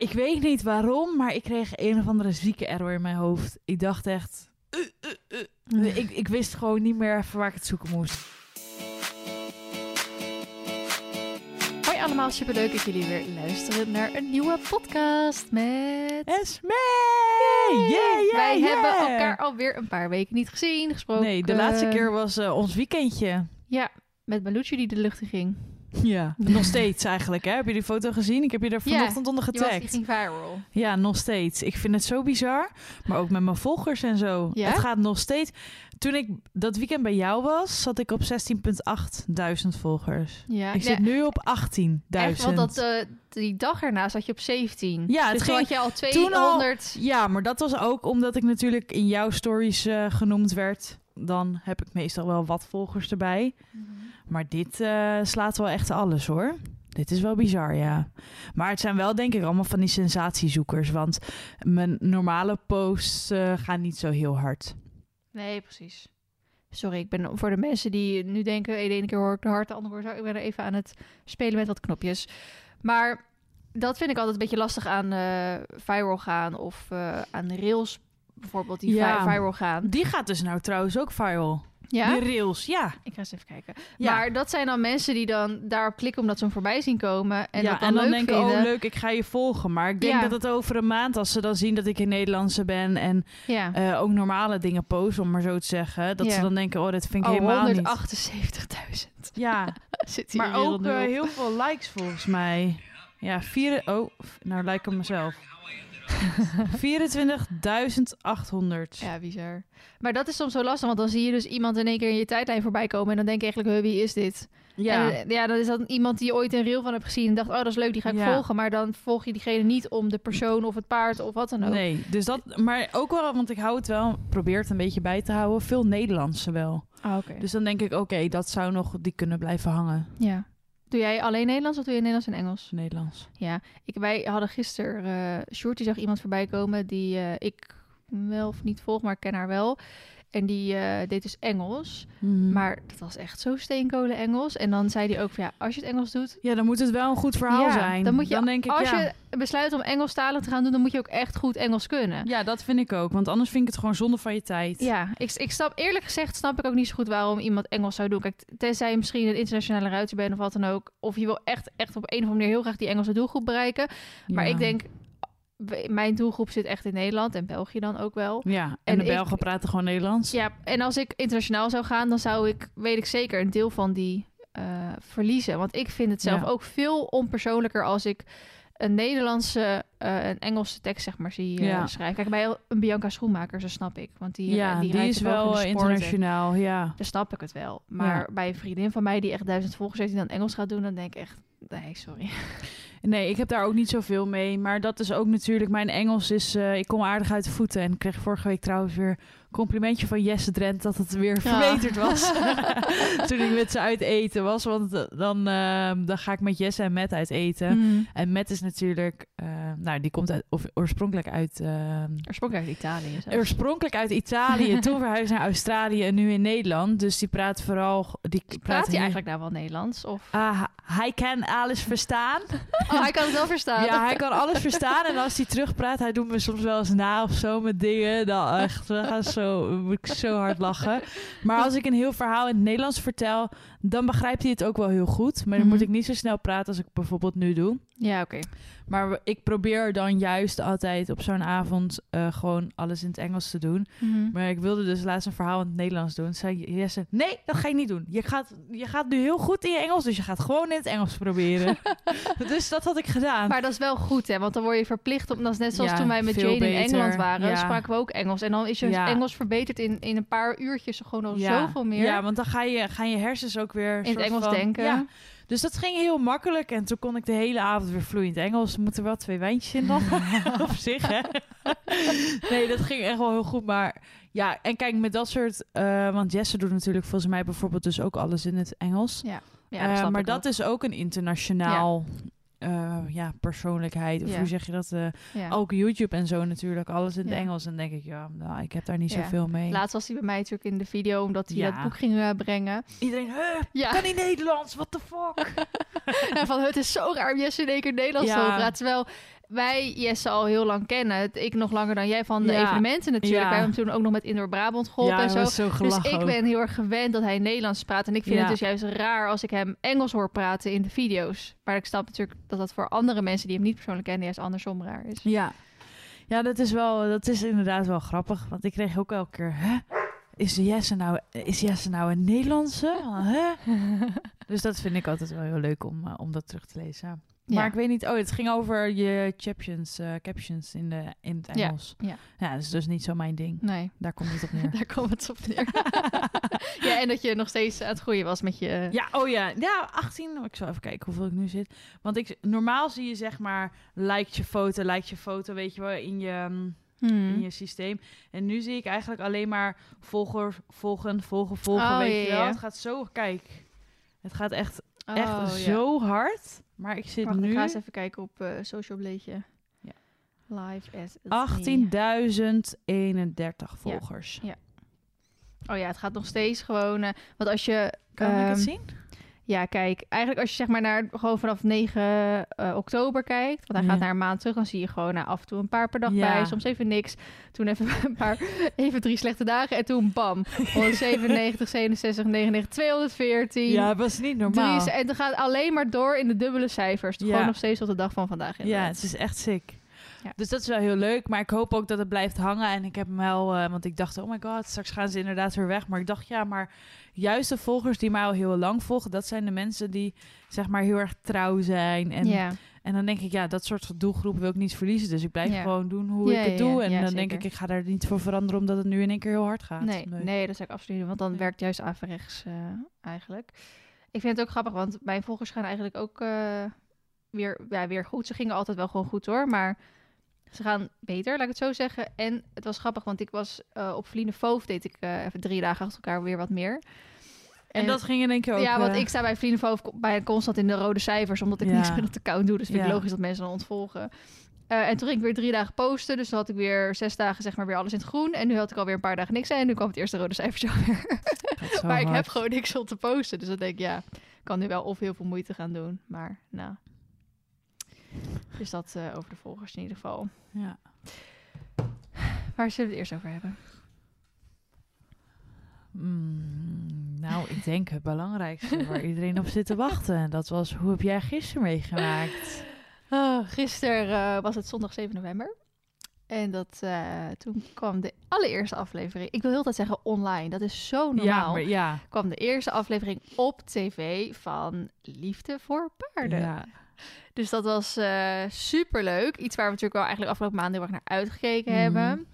Ik weet niet waarom, maar ik kreeg een of andere zieke error in mijn hoofd. Ik dacht echt... uh, uh, uh. Ik, ik wist gewoon niet meer even waar ik het zoeken moest. Hoi allemaal, superleuk dat jullie weer luisteren naar een nieuwe podcast met... Esme! Yeah, yeah, Wij yeah. hebben elkaar alweer een paar weken niet gezien, gesproken. Nee, de laatste keer was eh, ons weekendje. Ja, met Malucci die de lucht in ging. Ja, nog steeds eigenlijk. Hè? Heb je die foto gezien? Ik heb je er Ja, vanochtend onder getagd. ging viral. Ja, nog steeds. Ik vind het zo bizar. Maar ook met mijn volgers en zo. Ja? Het gaat nog steeds. Toen ik dat weekend bij jou was, zat ik op 16.8 duizend volgers. Ja, Ik ja, zit nu op 18.000. echt, want dat, eh, die dag erna zat je op 17. Ja, het dus toen ging- had je al toen al- 200... Ja, maar dat was ook omdat ik natuurlijk in jouw stories eh, genoemd werd. Dan heb ik meestal wel wat volgers erbij. Maar dit eh, slaat wel echt alles hoor. Dit is wel bizar, ja. Maar het zijn wel denk ik allemaal van die sensatiezoekers. Want mijn normale posts eh, gaan niet zo heel hard. Nee, precies. Sorry, ik ben voor de mensen die nu denken... hey, de ene keer hoor ik de hart, de andere hoor ik... Ik ben er even aan het spelen met wat knopjes. Maar dat vind ik altijd een beetje lastig aan eh, viral gaan... of aan rails bijvoorbeeld die Ja. viral gaan. Die gaat dus nou trouwens ook viral. Ja? Die rails, ja. Ik ga eens even kijken. Ja. Maar dat zijn dan mensen die dan daarop klikken omdat ze hem voorbij zien komen. En ja, dat dan en dan leuk denken, vinden. oh leuk, ik ga je volgen. Maar ik denk Ja. dat het over een maand, als ze dan zien dat ik in Nederlandse ben... en eh, ook normale dingen post, om maar zo te zeggen... dat ze dan denken, oh, dat vind ik Oh, helemaal niet. 178.000 Ja, zit hier maar ook eh, heel veel likes volgens mij. Ja, vier... Oh, nou lijk ik mezelf. 24.800. Ja, bizar. Maar dat is soms zo lastig, want dan zie je dus iemand in één keer in je tijdlijn voorbij komen en dan denk je eigenlijk, "Huh, wie is dit? Ja. En, eh, ja, dan is dat iemand die je ooit een reel van hebt gezien en dacht, oh, dat is leuk, die ga ik Ja. volgen. Maar dan volg je diegene niet om de persoon of het paard of wat dan ook. Nee, dus dat... Maar ook wel, want ik hou het wel... Probeer het een beetje bij te houden. Veel Nederlandse wel. Ah, oké. Dus dan denk ik, oké, dat zou nog... Die kunnen blijven hangen. Ja. Doe jij alleen Nederlands of doe je Nederlands en Engels? Nederlands. Ja, ik, wij hadden gisteren, eh die zag iemand voorbij komen die eh, ik wel of niet volg, maar ik ken haar wel. En die eh, deed dus Engels. Mhm. Maar dat was echt zo steenkolen Engels. En dan zei hij ook van ja, als je het Engels doet, Ja, dan moet het wel een goed verhaal ja, zijn. Dan moet je, denk ik, als ja. je besluit om Engelstalig te gaan doen, dan moet je ook echt goed Engels kunnen. Ja, dat vind ik ook. Want anders vind ik het gewoon zonde van je tijd. Ja, ik, ik snap eerlijk gezegd snap ik ook niet zo goed waarom iemand Engels zou doen. Kijk, tenzij je misschien een internationale ruiter bent of wat dan ook. Of je wil echt, echt op een of andere manier heel graag die Engelse doelgroep bereiken. Maar Ja. ik denk, mijn doelgroep zit echt in Nederland en België dan ook wel. Ja, en, En de ik- Belgen praten gewoon Nederlands. Ja, en als ik internationaal zou gaan, dan zou ik, weet ik zeker, een deel van die eh, verliezen. Want ik vind het zelf Ja. ook veel onpersoonlijker als ik een Nederlandse, eh, een Engelse tekst zeg maar zie eh, Ja. schrijven. Kijk, bij een Bianca Schoenmaker, zo snap ik. Want die, ja, die, is wel en- internationaal, ja. Dan snap ik het wel. Maar Ja. bij een vriendin van mij die echt duizend volgers heeft... die dan Engels gaat doen, dan denk ik echt... Nee, sorry. Nee, ik heb daar ook niet zoveel mee. Maar dat is ook natuurlijk... Mijn Engels is... eh, ik kom aardig uit de voeten. En ik kreeg vorige week trouwens weer complimentje van Jesse Drent... dat het weer Ja. verbeterd was. Toen ik met ze uit eten was. Want eh, dan, eh, dan ga ik met Jesse en Matt uit eten. Mm. En Matt is natuurlijk... eh, nou, die komt uit, of, oorspronkelijk uit... eh, Oorspronkelijk uit Italië. zelfs. Oorspronkelijk uit Italië, toen verhuisd naar Australië en nu in Nederland. Dus die praat vooral... Die Praat hij eigenlijk nou wel Nederlands? Of... Ah, hij kan alles verstaan. Oh, hij kan het wel verstaan. Ja, hij kan alles verstaan. En als hij terugpraat, hij doet me soms wel eens na of zo met dingen. Dan echt, we gaan zo, moet ik zo hard lachen. Maar als ik een heel verhaal in het Nederlands vertel, dan begrijpt hij het ook wel heel goed. Maar dan Mhm. moet ik niet zo snel praten als ik bijvoorbeeld nu doe. Ja, oké. Maar ik probeer dan juist altijd op zo'n avond eh, gewoon alles in het Engels te doen. Mhm. Maar ik wilde dus laatst een verhaal in het Nederlands doen. Toen zei Jesse, nee, dat ga je niet doen. Je gaat, je gaat nu heel goed in je Engels, dus je gaat gewoon in het Engels proberen. dus dat had ik gedaan. Maar dat is wel goed, hè? Want dan word je verplicht om... Dat is net zoals Ja, toen wij met Jane in. Engeland waren. Ja. spraken we ook Engels. En dan is je Ja. Engels verbeterd in, in een paar uurtjes gewoon al zoveel meer. Ja, want dan ga je, gaan je hersens ook weer... in het Engels van- denken. Ja, dus dat ging heel makkelijk. En toen kon ik de hele avond weer vloeiend Engels. Er moeten wel twee wijntjes in dan. Op zich, hè? nee, dat ging echt wel heel goed. Maar ja, en kijk, met dat soort... eh, want Jesse doet natuurlijk volgens mij bijvoorbeeld dus ook alles in het Engels. Ja, Eh, dat snap maar dat ook. is ook een internationaal... eh, ja, persoonlijkheid. Of Ja. hoe zeg je dat? eh, Ja. Ook YouTube en zo natuurlijk. Alles in het Ja. Engels. En denk ik, ja, nou, ik heb daar niet zoveel mee. Laatst was hij bij mij natuurlijk in de video... omdat hij dat boek ging eh, brengen. Iedereen, Ja. kan niet Nederlands? What the fuck? Ja, van het is zo raar om Jesse in één keer Nederlands te praten. Terwijl wij Jesse al heel lang kennen. Ik nog langer dan jij van de Ja. evenementen natuurlijk. Ja. Wij hebben hem toen ook nog met Indoor Brabant geholpen ja, en zo. Dus ik ook. ben heel erg gewend dat hij Nederlands praat. En ik vind het dus juist raar als ik hem Engels hoor praten in de video's. Maar ik snap natuurlijk dat dat voor andere mensen die hem niet persoonlijk kennen juist andersom raar is. Ja. Ja, dat is wel, dat is inderdaad wel grappig. Want ik kreeg ook elke keer, hè? Is Jesse nou, is Jesse nou een Nederlandse? Hè? Dus dat vind ik altijd wel heel leuk om, eh, om dat terug te lezen. Maar Ja. ik weet niet, oh, het ging over je captions, eh, captions in, de, in het Ja, Engels. ja. ja, dat is dus niet zo mijn ding. Nee, Daar komt het op neer. daar komt het op neer. ja, en dat je nog steeds aan het groeien was met je... Ja, oh ja. Ja, 18. Ik zal even kijken hoeveel ik nu zit. Want ik, normaal zie je zeg maar, like je foto, like je foto, weet je wel, in je, mm, Hmm. in je systeem. En nu zie ik eigenlijk alleen maar volger, volgen, volgen, volgen, Oh, weet ja, je wel. ja. Het gaat zo, kijk. Het gaat echt, Oh, echt ja. zo hard. Maar ik zit Wacht, nu ik ga eens even kijken op eh Social Bleedje. Ja. Live as it's me. 18.031 volgers. Oh ja, het gaat nog steeds gewoon... eh, want als je... Kan ik ehm, het zien? Ja, kijk, eigenlijk als je zeg maar naar gewoon vanaf 9 eh, oktober kijkt, want hij Ja. gaat naar een maand terug, dan zie je gewoon nou, af en toe een paar per dag Ja. bij, soms even niks. Toen even een paar, even drie slechte dagen en toen bam, 197, 67, 99, 214. Ja, het was niet normaal. Drie, en het gaat alleen maar door in de dubbele cijfers. Ja. Gewoon nog steeds tot de dag van vandaag. Ja, inderdaad. het is echt sick. Ja. Dus dat is wel heel leuk. Maar ik hoop ook dat het blijft hangen. En ik heb hem wel... eh, want ik dacht, oh my god, straks gaan ze inderdaad weer weg. Maar ik dacht, ja, maar juist de volgers die mij al heel lang volgen... dat zijn de mensen die, zeg maar, heel erg trouw zijn. En, ja. en dan denk ik, ja, dat soort doelgroepen wil ik niet verliezen. Dus ik blijf Ja. gewoon doen hoe ik het doe. En dan denk ik, ik ga daar niet voor veranderen... omdat het nu in één keer heel hard gaat. Nee, nee. dat zou ik absoluut niet want dan Nee. werkt juist averechts eh eigenlijk. Ik vind het ook grappig, want mijn volgers gaan eigenlijk ook eh, weer, ja, weer goed. Ze gingen altijd wel gewoon goed hoor, maar ze gaan beter, laat ik het zo zeggen. En het was grappig, want ik was eh, op Verline Foof, deed ik eh, even drie dagen achter elkaar weer wat meer. En dat ging in één keer ook... ja, want eh, ik sta bij Verline Foof bij constant in de rode cijfers, omdat ik Ja. niks met het account doe. Dus vind ik Ja. logisch dat mensen dan ontvolgen. Eh, en toen ging ik weer drie dagen posten. Dus toen had ik weer zes dagen zeg maar weer alles in het groen. En nu had ik alweer een paar dagen niks. En nu kwam het eerste rode cijfertje alweer. gaat zo maar ik heb gewoon niks om te posten. Dus dan denk ik, ja, ik kan nu wel of heel veel moeite gaan doen. Maar nou. Dus dat eh, over de volgers in ieder geval. Ja. Waar zullen we het eerst over hebben? Mm, nou, ik denk het belangrijkste waar iedereen op zit te wachten. En dat was, hoe heb jij gisteren meegemaakt? Oh, gisteren eh, was het zondag 7 november. En dat, eh, toen kwam de allereerste aflevering. Ik wil heel tijd zeggen online. Dat is zo normaal. Ja, maar ja. kwam de eerste aflevering op tv van Liefde voor Paarden. ja. Dus dat was super leuk. Iets waar we natuurlijk wel eigenlijk afgelopen maanden heel erg naar uitgekeken Mhm. hebben.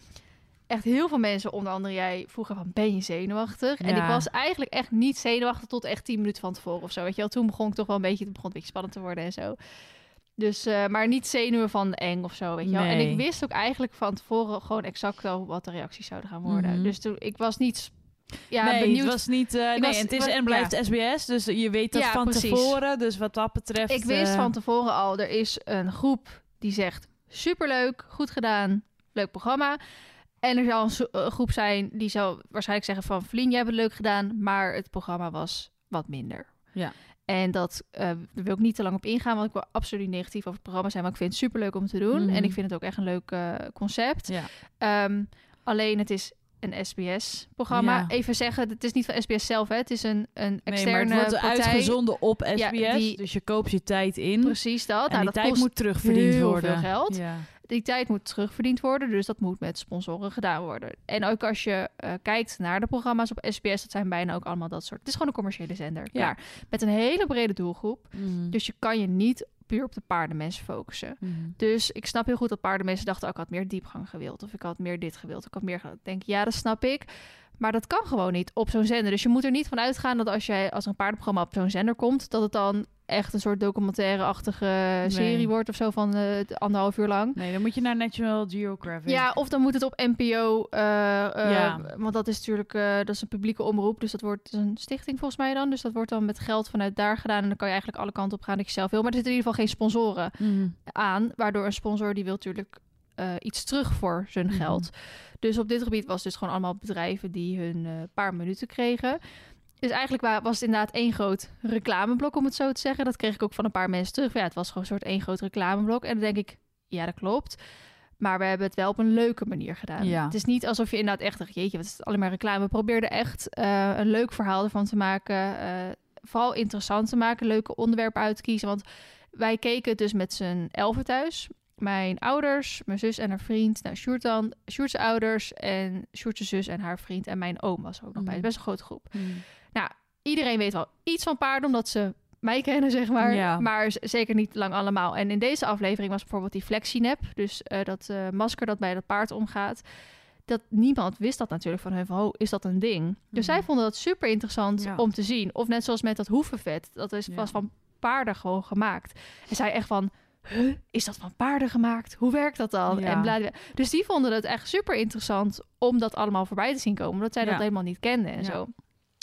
Echt heel veel mensen, onder andere jij, vroegen van ben je zenuwachtig? En ik was eigenlijk echt niet zenuwachtig tot echt 10 minuten van tevoren of zo. Weet je wel, toen begon ik toch wel een beetje, het begon een beetje spannend te worden en zo. Dus, eh, maar niet zenuwen van eng of zo, weet je wel. En ik wist ook eigenlijk van tevoren gewoon exact al wat de reacties zouden gaan worden. Mhm. Dus toen, ik was niet, ja, nee, benieuwd. het was niet... eh, nee, was- het is en blijft SBS, dus je weet dat Ja, van precies. tevoren. Dus wat dat betreft... Ik wist eh, van tevoren al, er is een groep die zegt superleuk, goed gedaan, leuk programma. En er zal een groep zijn die zal waarschijnlijk zeggen van Vlien, jij hebt het leuk gedaan, maar het programma was wat minder. Ja. En dat daar wil ik niet te lang op ingaan, want ik wil absoluut niet negatief over het programma zijn, maar ik vind het superleuk om te doen. Mhm. En ik vind het ook echt een leuk concept. Ja. Ehm, alleen het is een SBS-programma. Ja. Even zeggen, het is niet van SBS zelf, hè. het is een, een Nee, externe maar het wordt partij. uitgezonden op SBS, Ja, die- dus je koopt je tijd in. Precies dat. en nou, die dat tijd kost moet terugverdiend heel worden. veel geld. Ja. Die tijd moet terugverdiend worden, dus dat moet met sponsoren gedaan worden. En ook als je eh, kijkt naar de programma's op SBS, dat zijn bijna ook allemaal dat soort. Het is gewoon een commerciële zender. Ja. Klaar. Met een hele brede doelgroep. Mhm. Dus je kan je niet puur op de paardenmensen focussen. Mhm. Dus ik snap heel goed dat paardenmensen dachten, oh, ik had meer diepgang gewild. Of ik had meer dit gewild. Ik had meer gewild. Ik denk, ja, dat snap ik. Maar dat kan gewoon niet op zo'n zender. Dus je moet er niet van uitgaan dat als, jij, als een paardenprogramma op zo'n zender komt, dat het dan echt een soort documentaire-achtige serie wordt of zo van eh, anderhalf uur lang. Nee, dan moet je naar National Geographic. Ja, of dan moet het op NPO. eh, eh, Ja. Want dat is natuurlijk dat is een publieke omroep. Dus dat wordt dat een stichting volgens mij dan. Dus dat wordt dan met geld vanuit daar gedaan. En dan kan je eigenlijk alle kanten op gaan dat je zelf wil. Maar er zitten in ieder geval geen sponsoren Mhm. aan. Waardoor een sponsor die wil natuurlijk iets terug voor zijn Mhm. geld. Dus op dit gebied was het dus gewoon allemaal bedrijven die hun paar minuten kregen. Dus eigenlijk wa- was het inderdaad één groot reclameblok, om het zo te zeggen. Dat kreeg ik ook van een paar mensen terug. Ja, het was gewoon een soort één groot reclameblok. En dan denk ik, ja, dat klopt. Maar we hebben het wel op een leuke manier gedaan. Ja. Het is niet alsof je inderdaad echt dacht, jeetje, wat is het alleen maar reclame. We probeerden echt eh, een leuk verhaal ervan te maken. eh, vooral interessant te maken, leuke onderwerpen uit te kiezen. Want wij keken het dus met z'n elfen thuis. Mijn ouders, mijn zus en haar vriend. Nou, Sjoerd dan, Sjoerd's ouders en Sjoerd's zus en haar vriend. En mijn oom was ook nog bij. Het is best een grote groep. Iedereen weet wel iets van paarden, omdat ze mij kennen, zeg maar. Ja. Maar zeker niet lang allemaal. En in deze aflevering was bijvoorbeeld die flexinep. Dus eh, dat eh, masker dat bij dat paard omgaat. Dat niemand wist dat natuurlijk van hun van, oh, is dat een ding? Dus zij Mhm. vonden dat super interessant Ja. om te zien. Of net zoals met dat hoevenvet. Dat is, Ja. was van paarden gewoon gemaakt. En zij echt van, huh, is dat van paarden gemaakt? Hoe werkt dat dan? En bla. Dus die vonden het echt super interessant om dat allemaal voorbij te zien komen. Omdat zij dat helemaal niet kenden en zo.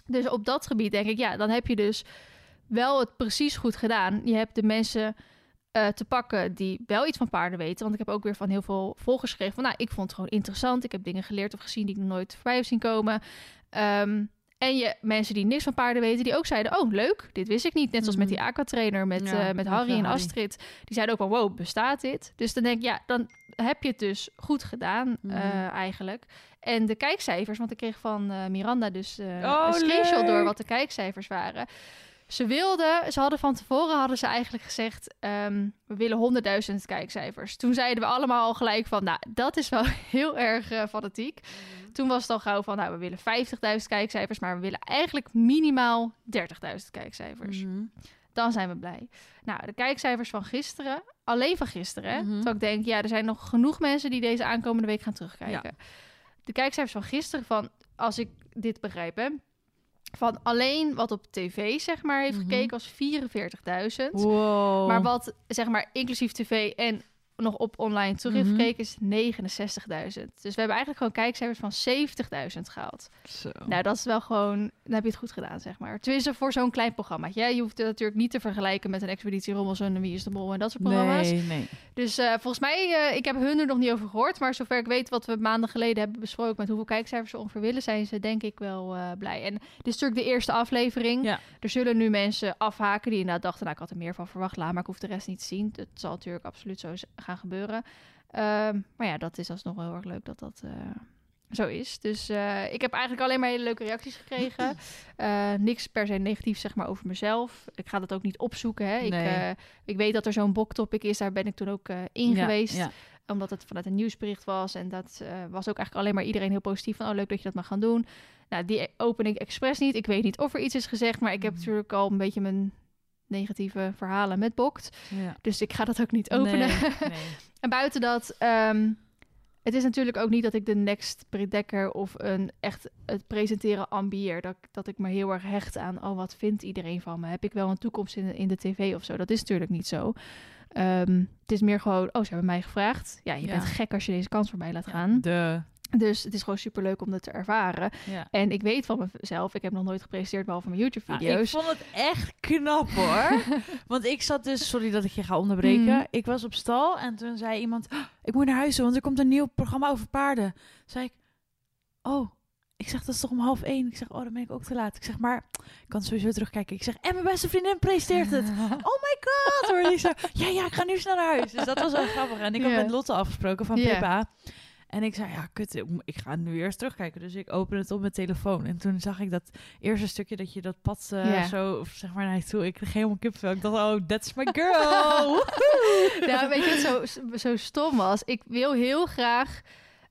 Dus op dat gebied denk ik, ja, dan heb je dus wel het precies goed gedaan. Je hebt de mensen eh, te pakken die wel iets van paarden weten. Want ik heb ook weer van heel veel volgers gekregen van... nou, ik vond het gewoon interessant. Ik heb dingen geleerd of gezien die ik nog nooit voorbij heb zien komen. Ehm, en je mensen die niks van paarden weten, die ook zeiden... oh, leuk, dit wist ik niet. Net zoals met die aquatrainer, met, Ja, eh, met met, Harry en Harry. Astrid. Die zeiden ook van, wow, bestaat dit? Dus dan denk ik, ja, dan heb je het dus goed gedaan Mhm. eh, eigenlijk. En de kijkcijfers, want ik kreeg van eh, Miranda dus eh, Oh, een screenshot leuk. door wat de kijkcijfers waren. Ze wilden, ze hadden van tevoren hadden ze eigenlijk gezegd, ehm, we willen 100.000 kijkcijfers. Toen zeiden we allemaal al gelijk van, nou, dat is wel heel erg eh, fanatiek. Toen was het al gauw van, nou, we willen 50.000 kijkcijfers, maar we willen eigenlijk minimaal 30.000 kijkcijfers. Mhm. Dan zijn we blij. Nou, de kijkcijfers van gisteren, alleen van gisteren, Mhm. terwijl ik denk, ja, er zijn nog genoeg mensen die deze aankomende week gaan terugkijken. De kijkcijfers van gisteren, van als ik dit begrijp, hè, van alleen wat op tv zeg maar heeft Mhm. gekeken was 44.000. Wow. Maar wat zeg maar inclusief tv en nog op online terug heeft Mhm. is 69.000. Dus we hebben eigenlijk gewoon kijkcijfers van 70.000 gehaald. Zo. Nou, dat is wel gewoon, dan heb je het goed gedaan, zeg maar. Tenminste, voor zo'n klein programma. Ja, je hoeft het natuurlijk niet te vergelijken met een Expeditie Robinson en Wie is de Mol en dat soort programma's. nee, nee. Dus eh, volgens mij, eh, ik heb hun er nog niet over gehoord. Maar zover ik weet wat we maanden geleden hebben besproken met hoeveel kijkcijfers ze ongeveer willen, zijn ze denk ik wel eh, blij. En dit is natuurlijk de eerste aflevering. Ja. Er zullen nu mensen afhaken die inderdaad dachten, nou ik had er meer van verwacht, laat maar ik hoef de rest niet te zien. Dat zal natuurlijk absoluut zo z- gaan gebeuren. Ehm, maar ja, dat is alsnog wel heel erg leuk dat dat eh, zo is. Dus eh, ik heb eigenlijk alleen maar hele leuke reacties gekregen. Eh, niks per se negatief zeg maar over mezelf. Ik ga dat ook niet opzoeken. Hè. Ik, Nee. ik weet dat er zo'n boktopic is, daar ben ik toen ook in Ja, geweest Ja. omdat het vanuit een nieuwsbericht was. En dat was ook eigenlijk alleen maar iedereen heel positief van... oh, leuk dat je dat mag gaan doen. Nou, die open ik expres niet. Ik weet niet of er iets is gezegd... maar ik heb Mhm. natuurlijk al een beetje mijn negatieve verhalen met Bokt. ja. Dus ik ga dat ook niet openen. Nee, nee. en buiten dat... ehm, het is natuurlijk ook niet dat ik de next predekker of een echt het presenteren ambieer. Dat, dat ik me heel erg hecht aan, oh, wat vindt iedereen van me? Heb ik wel een toekomst in, de- in de tv of zo? Dat is natuurlijk niet zo. Ehm, het is meer gewoon, oh, ze hebben mij gevraagd. Ja, je Ja. bent gek als je deze kans voorbij laat gaan. De, Dus het is gewoon superleuk om dat te ervaren. ja. En ik weet van mezelf, ik heb nog nooit gepresenteerd behalve mijn YouTube-video's. ik vond het echt knap hoor. Want ik zat dus, sorry dat ik je ga onderbreken. Mhm. Ik was op stal en toen zei iemand: "Oh, Ik moet naar huis, want er komt een nieuw programma over paarden. Zei ik: Oh, ik zeg dat is toch om half één? Ik zeg: Oh, dan ben ik ook te laat. Ik zeg: Maar ik kan sowieso terugkijken. Ik zeg: En mijn beste vriendin presenteert het. Oh my god! Hoor ik zo: Ja, ja, ik ga nu snel naar huis. Dus dat was wel grappig. En ik had Ja. met Lotte afgesproken van Ja. Pippa. En ik zei, ja, kut, ik- ga nu eerst terugkijken. Dus ik open het op mijn telefoon. En toen zag ik dat eerste stukje dat je dat pad eh, zo, of zeg maar, naar je toe. Ik kreeg helemaal kipvel. Ik dacht, oh, that's my girl. nou, weet je zo, zo stom was? Ik wil heel graag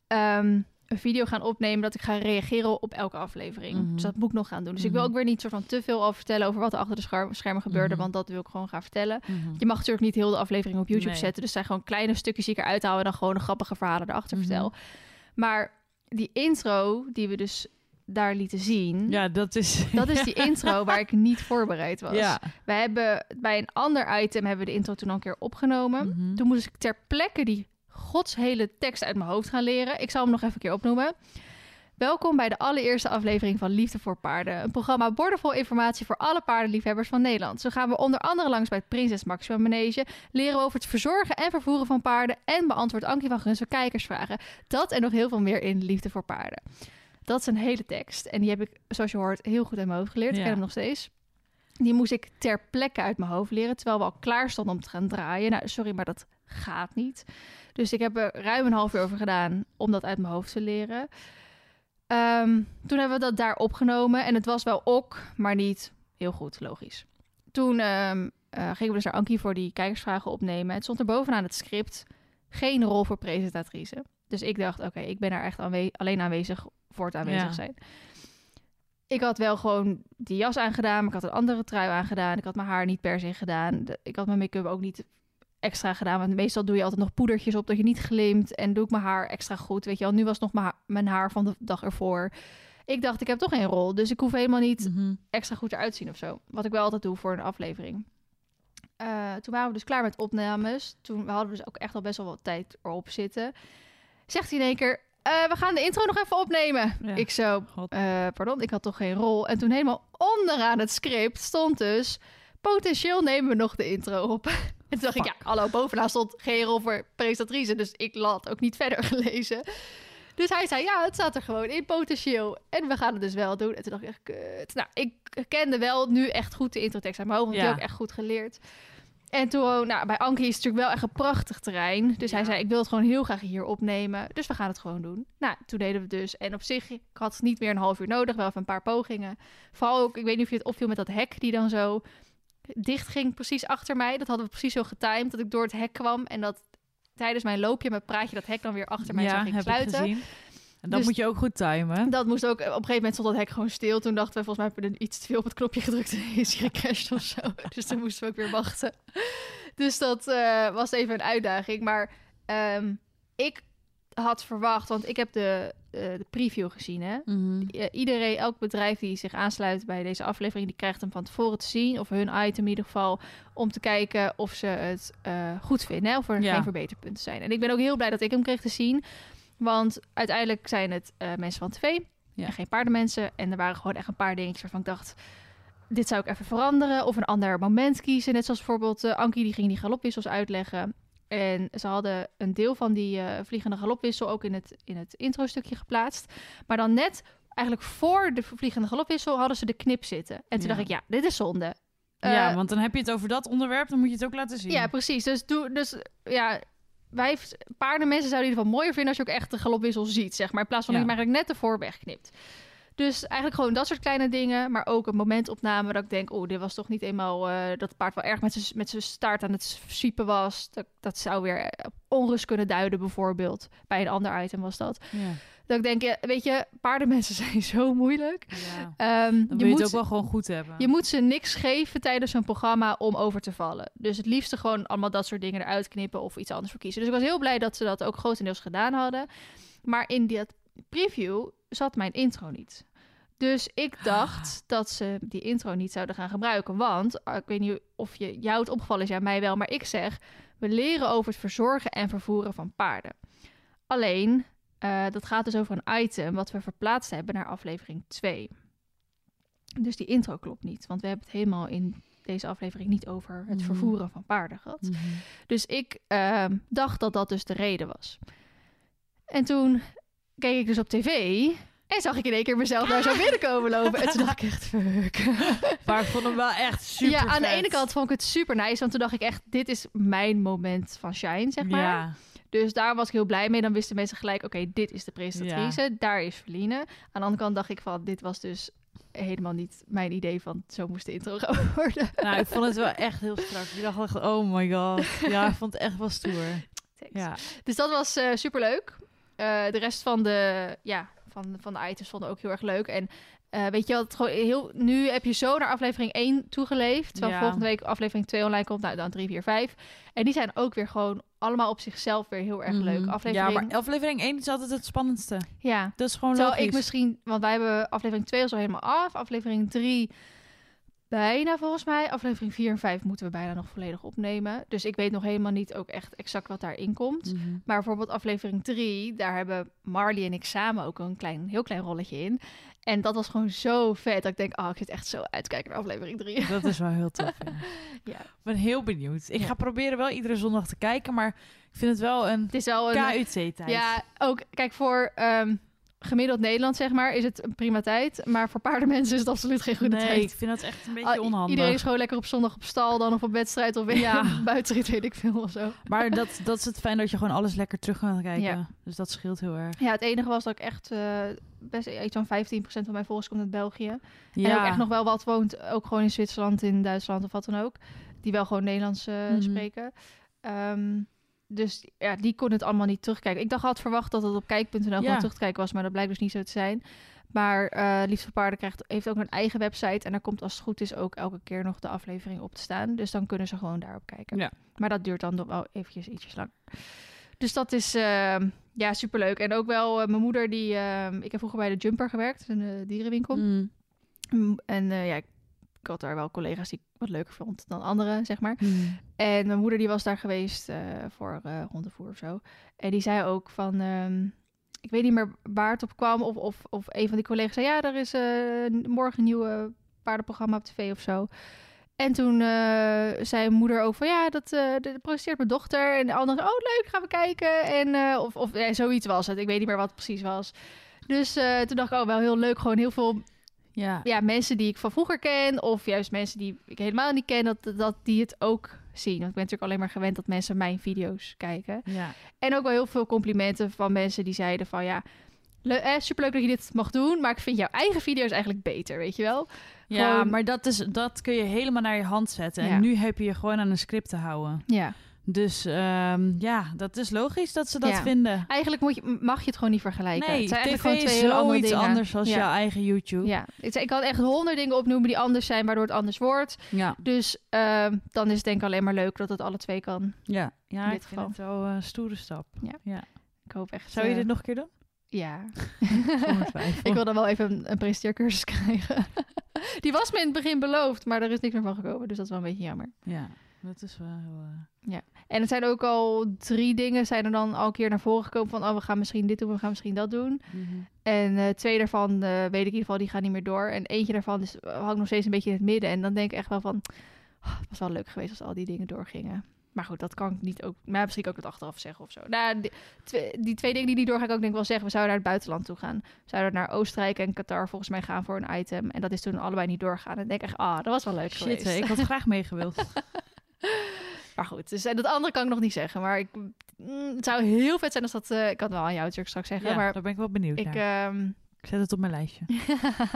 ehm, een video gaan opnemen dat ik ga reageren op elke aflevering. Mhm. Dus dat moet ik nog gaan doen. Dus ik wil Mhm. ook weer niet soort van te veel over vertellen over wat er achter de schermen gebeurde, Mhm. want dat wil ik gewoon gaan vertellen. Je mag natuurlijk niet heel de aflevering op YouTube Nee. zetten, dus zijn gewoon kleine stukjes die ik eruit haal en dan gewoon de grappige verhalen erachter vertel. Maar die intro die we dus daar lieten zien, Ja, dat is... dat is die intro waar ik niet voorbereid was. Ja. We hebben bij een ander item hebben we de intro toen al een keer opgenomen. Toen moest ik ter plekke die gods hele tekst uit mijn hoofd gaan leren. Ik zal hem nog even een keer opnoemen. Welkom bij de allereerste aflevering van Liefde voor Paarden. Een programma boordevol informatie voor alle paardenliefhebbers van Nederland. Zo gaan we onder andere langs bij het Prinses Maxima Manege, leren we over het verzorgen en vervoeren van paarden en beantwoordt Ankie van Gunst kijkersvragen. Dat en nog heel veel meer in Liefde voor Paarden. Dat is een hele tekst en die heb ik, zoals je hoort, heel goed uit mijn hoofd geleerd. Ik ken hem nog steeds. Die moest ik ter plekke uit mijn hoofd leren, terwijl we al klaar stonden om te gaan draaien. Nou, sorry, maar dat gaat niet. Dus ik heb er ruim een half uur over gedaan om dat uit mijn hoofd te leren. Ehm, toen hebben we dat daar opgenomen en het was wel ok, maar niet heel goed, logisch. Toen ehm, eh, gingen we dus naar Ankie voor die kijkersvragen opnemen. Het stond er bovenaan het script geen rol voor presentatrice. Dus ik dacht, oké, ik ben daar echt aanwe alleen aanwezig voor het aanwezig Ja. zijn. Ik had wel gewoon die jas aangedaan, maar ik had een andere trui aangedaan. Ik had mijn haar niet per se gedaan. Ik had mijn make-up ook niet extra gedaan. Want meestal doe je altijd nog poedertjes op dat je niet glimt. En doe ik mijn haar extra goed. Weet je wel, nu was nog mijn haar, mijn haar van de dag ervoor. Ik dacht, ik heb toch geen rol. Dus ik hoef helemaal niet Mhm. extra goed eruit zien of zo. Wat ik wel altijd doe voor een aflevering. Eh, toen waren we dus klaar met opnames. Toen we hadden we dus ook echt al best wel wat tijd erop zitten. Zegt hij in één keer, eh, we gaan de intro nog even opnemen. Ja. Ik zo, eh, pardon, ik had toch geen rol. En toen helemaal onderaan het script stond dus... potentieel nemen we nog de intro op. En toen dacht ik, ja, hallo, bovenaan stond geen rol voor presentatrice. Dus ik had ook niet verder gelezen. Dus hij zei, ja, het staat er gewoon in, potentieel. En we gaan het dus wel doen. En toen dacht ik echt, kut. Nou, ik kende wel nu echt goed de introtekst uit mijn hoofd. Want Ja. die heb ik echt goed geleerd. En toen, nou, bij Ankie is het natuurlijk wel echt een prachtig terrein. Dus hij zei, ik wil het gewoon heel graag hier opnemen. Dus we gaan het gewoon doen. Nou, toen deden we het dus. En op zich, ik had niet meer een half uur nodig. Wel even een paar pogingen. Vooral ook, ik weet niet of je het opviel met dat hek die dan zo dicht ging precies achter mij. Dat hadden we precies zo getimed dat ik door het hek kwam. En dat tijdens mijn loopje, mijn praatje, dat hek dan weer achter mij ja, ging heb sluiten. ik gezien. En dat Dus- moet je ook goed timen. Dat moest ook, op een gegeven moment stond dat hek gewoon stil. Toen dachten we, volgens mij hebben we iets te veel op het knopje gedrukt en is gecrashed of zo. Dus toen moesten we ook weer wachten. Dus dat eh, was even een uitdaging. Maar ehm, ik had verwacht, want ik heb de, eh, de preview gezien, hè. Mhm. Iedereen, elk bedrijf die zich aansluit bij deze aflevering, die krijgt hem van tevoren te zien. Of hun item in ieder geval. Om te kijken of ze het eh, goed vinden. Hè, of er Ja. geen verbeterpunten zijn. En ik ben ook heel blij dat ik hem kreeg te zien. Want uiteindelijk zijn het eh, mensen van tv. Ja. En geen paardenmensen. En er waren gewoon echt een paar dingetjes waarvan ik dacht... Dit zou ik even veranderen. Of een ander moment kiezen. Net zoals bijvoorbeeld eh, Ankie, die ging die galopwissels uitleggen. En ze hadden een deel van die eh, vliegende galopwissel ook in het, in het intro-stukje geplaatst. Maar dan net eigenlijk voor de vliegende galopwissel hadden ze de knip zitten. En toen Ja. dacht ik, ja, dit is zonde. ja, Eh, want dan heb je het over dat onderwerp, dan moet je het ook laten zien. ja, precies. Dus, doe, dus ja, wij paardenmensen zouden in ieder geval mooier vinden als je ook echt de galopwissel ziet, zeg maar. In plaats van Ja. dat je hem eigenlijk net ervoor wegknipt. Dus eigenlijk gewoon dat soort kleine dingen. Maar ook een momentopname dat ik denk... oh, dit was toch niet eenmaal eh, dat het paard wel erg met zijn met zijn staart aan het siepen was. Dat, dat zou weer eh, onrust kunnen duiden bijvoorbeeld. Bij een ander item was dat. Ja. Dat ik denk, ja, weet je, paardenmensen zijn zo moeilijk. Ja. Ehm, Dan je, moet, het ook wel gewoon goed hebben. je moet ze niks geven tijdens een programma om over te vallen. Dus het liefste gewoon allemaal dat soort dingen eruit knippen of iets anders voor kiezen. Dus ik was heel blij dat ze dat ook grotendeels gedaan hadden. Maar in dat preview zat mijn intro niet. Dus ik dacht dat ze die intro niet zouden gaan gebruiken. Want, ah, ik weet niet of je, jou het opgevallen is, ja mij wel. Maar ik zeg, we leren over het verzorgen en vervoeren van paarden. Alleen, eh, dat gaat dus over een item wat we verplaatst hebben naar aflevering 2. Dus die intro klopt niet. Want we hebben het helemaal in deze aflevering niet over het Mhm. vervoeren van paarden gehad. Mhm. Dus ik ehm, dacht dat dat dus de reden was. En toen keek ik dus op tv en zag ik in één keer mezelf daar zo binnenkomen lopen. En toen dacht ik echt, fuck. Maar ik vond hem wel echt super ja, aan de ene kant vond ik het super nice, want toen dacht ik echt, dit is mijn moment van shine, zeg maar. Ja, Dus daar was ik heel blij mee. Dan wisten mensen gelijk, oké, dit is de presentatrice, daar is Verline. Aan de andere kant dacht ik van, dit was dus helemaal niet mijn idee van, zo moest de intro gaan worden. nou, ik vond het wel echt heel strak. Ik dacht echt, oh my god. Ja, ik vond het echt wel stoer. Thanks. Ja, Dus dat was super superleuk. Eh, de rest van de, ja, van, van de items vonden ook heel erg leuk. En eh, weet je wat, gewoon heel, nu heb je zo naar aflevering 1 toegeleefd. Terwijl Ja. volgende week aflevering 2 online komt. Nou, dan 3, 4, 5. En die zijn ook weer gewoon allemaal op zichzelf weer heel erg leuk. Mhm. Aflevering, Ja, maar aflevering 1 is altijd het spannendste. ja. Dat is gewoon Terwijl logisch. ik misschien, want wij hebben aflevering 2 al zo helemaal af. Aflevering 3 bijna volgens mij. Aflevering 4 en 5 moeten we bijna nog volledig opnemen. Dus ik weet nog helemaal niet ook echt exact wat daarin komt. Mhm. Maar bijvoorbeeld aflevering 3, daar hebben Marley en ik samen ook een klein, heel klein rolletje in. En dat was gewoon zo vet dat ik denk, oh, ik zit echt zo uit te kijken naar aflevering 3. Dat is wel heel tof. Ja. Ja. Ik ben heel benieuwd. Ik Ja. ga proberen wel iedere zondag te kijken, maar ik vind het wel een Het is wel een... KUT-tijd. Ja, ook, kijk, voor... ehm, gemiddeld Nederland, zeg maar, is het een prima tijd. Maar voor paardenmensen is het absoluut geen goede nee, tijd. ik vind dat echt een beetje Ah, onhandig. Iedereen is gewoon lekker op zondag op stal, dan of op wedstrijd of Ja. buitenrit, weet ik veel of zo. Maar dat, dat is het fijn dat je gewoon alles lekker terug kan kijken. Ja. Dus dat scheelt heel erg. Ja, het enige was dat ik echt eh, best iets van 15% van mijn volgers komt uit België. Ja, En ook echt nog wel wat woont, ook gewoon in Zwitserland, in Duitsland of wat dan ook. Die wel gewoon Nederlands eh, Mhm. spreken. Ehm, dus ja, die kon het allemaal niet terugkijken. Ik dacht, had verwacht dat het op kijk.nl Ja. gewoon terug te kijken was, maar dat blijkt dus niet zo te zijn. Maar eh Liefst voor Paarden krijgt, heeft ook een eigen website. En daar komt als het goed is ook elke keer nog de aflevering op te staan. Dus dan kunnen ze gewoon daarop kijken. Ja. Maar dat duurt dan nog wel eventjes ietsjes lang. Dus dat is ehm, ja, superleuk. En ook wel eh, mijn moeder, die, ehm, ik heb vroeger bij de Jumper gewerkt, een eh, dierenwinkel. Mm. En ja, ik, ik had daar wel collega's die ik wat leuker vond dan anderen, zeg maar. Mm. En mijn moeder die was daar geweest eh, voor eh hondenvoer of zo. En die zei ook van... ehm, ik weet niet meer waar het op kwam. Of, of, of een van die collega's zei... Ja, er is eh, morgen een nieuwe paardenprogramma op tv of zo. En toen zei mijn moeder ook van... Ja, dat, dat produceert mijn dochter. En de andere... Oh, leuk, gaan we kijken. En, of of ja, zoiets was het. Ik weet niet meer wat het precies was. Dus toen dacht ik, oh, wel heel leuk. Gewoon heel veel Ja. ja, mensen die ik van vroeger ken, of juist mensen die ik helemaal niet ken, dat, dat die het ook zien. Want ik ben natuurlijk alleen maar gewend dat mensen mijn video's kijken. ja. En ook wel heel veel complimenten van mensen die zeiden van ja, le- eh, superleuk dat je dit mag doen, maar ik vind jouw eigen video's eigenlijk beter, weet je wel? Ja, Gewoon- maar dat, is, dat kun je helemaal naar je hand zetten. Ja. En nu heb je je gewoon aan een script te houden. Ja. Dus ehm, ja, dat is logisch dat ze dat Ja. vinden. Eigenlijk moet je, mag je het gewoon niet vergelijken. Nee, het zijn tv gewoon is twee andere zoiets dingen. anders als ja. jouw eigen YouTube. Ja, ik, kan echt honderd dingen opnoemen die anders zijn, waardoor het anders wordt. Ja, Dus ehm, dan is het denk ik alleen maar leuk dat het alle twee kan. ja. ja ik dit vind geval. het wel een stoere stap. Ik hoop echt. Zou je eh, dit nog een keer doen? Ja. Ik wil dan wel even een, een presenteercursus krijgen. Die was me in het begin beloofd, maar er is niks meer van gekomen. Dus dat is wel een beetje jammer. Ja, dat is wel eh, En het zijn ook al drie dingen zijn er dan al een keer naar voren gekomen van... oh, we gaan misschien dit doen, we gaan misschien dat doen. En eh, twee daarvan eh, weet ik in ieder geval, die gaan niet meer door. En eentje daarvan is, hangt nog steeds een beetje in het midden. En dan denk ik echt wel van... "Ah, het was wel leuk geweest als al die dingen doorgingen. Maar goed, dat kan ik niet ook... Maar misschien kan ik het achteraf zeggen of zo. Nou, die, twee, die twee dingen die niet doorgaan, kan ik denk ik wel zeggen... we zouden naar het buitenland toe gaan. We zouden naar Oostenrijk en Qatar volgens mij gaan voor een item. En dat is toen allebei niet doorgaan. En denk ik echt, ah, dat was wel leuk Shit, geweest. ik had graag meegewild. Maar goed, dus, en dat andere kan ik nog niet zeggen. Maar ik, mm, het zou heel vet zijn als dat... eh, ik kan het wel aan jou natuurlijk straks zeggen. ja, maar daar ben ik wel benieuwd ik... ehm, Ik zet het op mijn lijstje.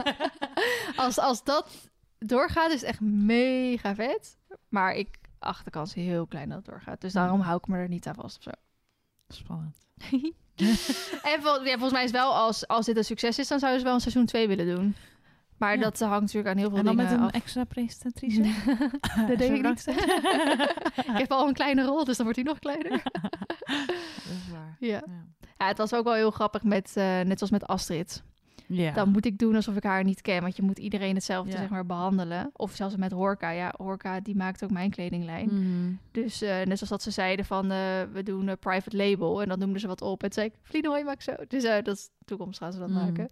als, als dat doorgaat, is het echt mega vet. Maar ik acht de kans heel klein dat het doorgaat. Dus daarom hou ik me er niet aan vast of zo. Spannend. en vol- ja, volgens mij is wel, als, als dit een succes is, dan zouden ze wel een seizoen 2 willen doen. Maar Ja. dat hangt natuurlijk aan heel veel En dan dingen met een af. extra presentatrice? dat denk ik niet. Ik heb al een kleine rol, dus dan wordt hij nog kleiner. Dat is waar. ja. Ja. ja, het was ook wel heel grappig met, eh, net zoals met Astrid. Ja. Dan moet ik doen alsof ik haar niet ken, want je moet iedereen hetzelfde Ja. zeg maar behandelen. Of zelfs met Horka. Ja, Horka die maakt ook mijn kledinglijn. Mhm. Dus eh, net zoals dat ze zeiden van eh, we doen een private label en dan noemden ze wat op en zei ik Vlienooi maak zo. Dus eh, dat is toekomst gaan ze dat Mhm. maken.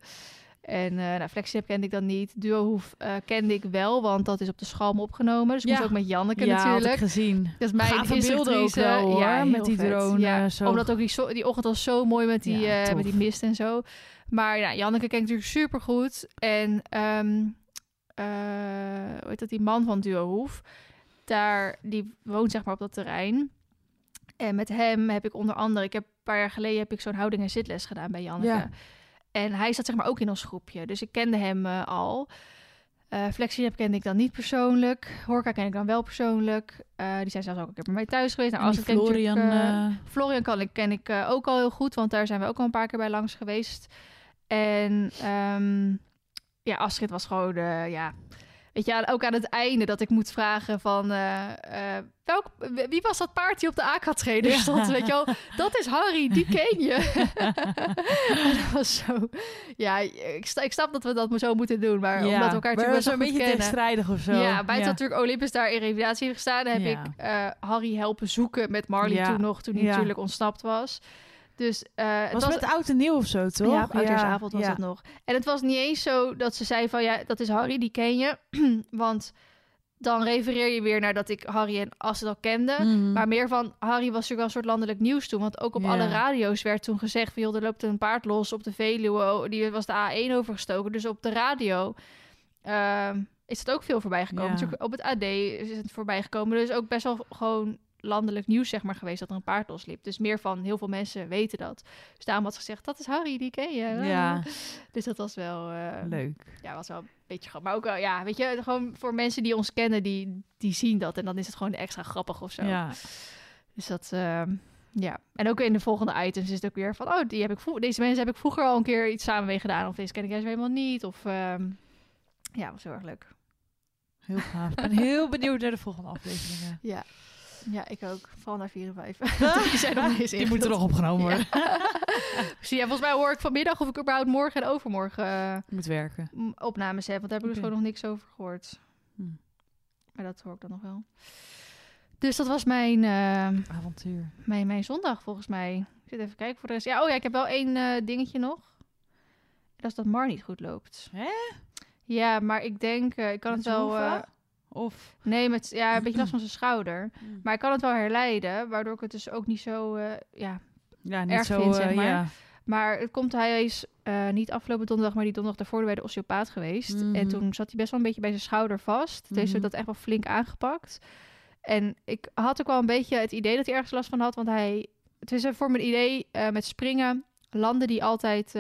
En uh, nou, Flexitip kende ik dan niet. Duohoef eh kende ik wel, want dat is op de schalm opgenomen. Dus ik Ja. moest ook met Janneke ja, natuurlijk. ik gezien. Dat is mijn Gave beelden ook instructrice. wel, hoor, heel met die vet. drone, Ja, eh, zo. Omdat ook die, die ochtend was zo mooi met die, Ja, met die mist en zo. Maar ja, Janneke kent natuurlijk super goed. En ehm eh, hoe heet dat, die man van Duohoef, daar, die woont zeg maar op dat terrein. En met hem heb ik onder andere, ik heb een paar jaar geleden heb ik zo'n houding en zitles gedaan bij Janneke. En hij zat zeg maar ook in ons groepje, dus ik kende hem eh, al. Eh Flexitip kende ik dan niet persoonlijk. Horka ken ik dan wel persoonlijk. Eh, die zijn zelfs ook een keer bij mij thuis geweest. Nou, als ik ken Florian... Florian kan ik, ken ik ook al heel goed, want daar zijn we ook al een paar keer bij langs geweest. En ehm, ja, Astrid was gewoon, ja, weet je, ook aan het einde dat ik moet vragen van, eh, eh, welk, wie was dat paard die op de AK-trainer Ja. stond? Weet je wel, dat is Harry, die ken je. Dat was zo, ja, ik, ik snap dat we dat zo moeten doen, maar omdat we elkaar maar natuurlijk goed beetje kennen. tegenstrijdig of zo. Ja, buiten dat natuurlijk Olympus daar in revalidatie gestaan, heb Ja. ik eh, Harry helpen zoeken met Marley Ja. toen nog, toen hij Ja. natuurlijk ontsnapt was. Dus eh, het was, met oud en nieuw of zo, toch? ja, op oudjaarsavond was ja. het nog. En het was niet eens zo dat ze zei van ja, dat is Harry, die ken je. Want dan refereer je weer naar dat ik Harry en Astrid al kende. Mhm. Maar meer van, Harry was natuurlijk wel een soort landelijk nieuws toen. Want ook op alle radio's werd toen gezegd... van, joh, er loopt een paard los op de Veluwe. oh, Die was de A1 overgestoken. Dus op de radio ehm, is het ook veel voorbij gekomen. Ja. Natuurlijk op het AD is het voorbij gekomen. Dus ook best wel gewoon landelijk nieuws zeg maar geweest... dat er een paard losliep. Dus meer van, heel veel mensen weten dat. Dus daarom had ze gezegd, dat is Harry, die ken je. Ja. Dus dat was wel... eh, Leuk. ja, was wel een beetje grappig. Maar ook wel, ja, weet je, gewoon voor mensen die ons kennen, die, die zien dat. En dan is het gewoon extra grappig of zo. Ja. Dus dat, ehm, ja. En ook in de volgende items is het ook weer van, oh, die heb ik deze mensen heb ik vroeger al een keer iets samen mee gedaan. Of deze ken ik juist helemaal niet. Of, ehm, ja, was heel erg leuk. Heel gaaf. Ik ben heel benieuwd naar de volgende afleveringen. Ja. Ja, ik ook. Vooral naar 4 en 5. die zijn nog niet eens Die moeten nog opgenomen worden. Zie, ja, volgens mij hoor ik vanmiddag of ik überhaupt morgen en overmorgen eh, Moet werken. opnames heb. Want daar heb ik dus gewoon nog niks over gehoord. Hm. Maar dat hoor ik dan nog wel. Dus dat was mijn, eh, Avontuur. mijn, mijn zondag volgens mij. Ik zit even kijken voor de rest. Ja, oh ja, ik heb wel één eh, dingetje nog. Dat is dat Mar niet goed loopt. Hè? Ja, maar ik denk, ik kan Met het wel... Of... nee, met ja, een beetje last van zijn schouder. Hm. Maar ik kan het wel herleiden, waardoor ik het dus ook niet zo... eh, ja, Ja, niet erg zo... vind, zeg eh, maar. Ja. Maar het komt, hij is eh, niet afgelopen donderdag, maar die donderdag daarvoor bij de osteopaat geweest. Mhm. En toen zat hij best wel een beetje bij zijn schouder vast. Heeft Mhm. dat echt wel flink aangepakt. En ik had ook wel een beetje het idee dat hij ergens last van had. Want hij, het is voor mijn idee, met springen landde die altijd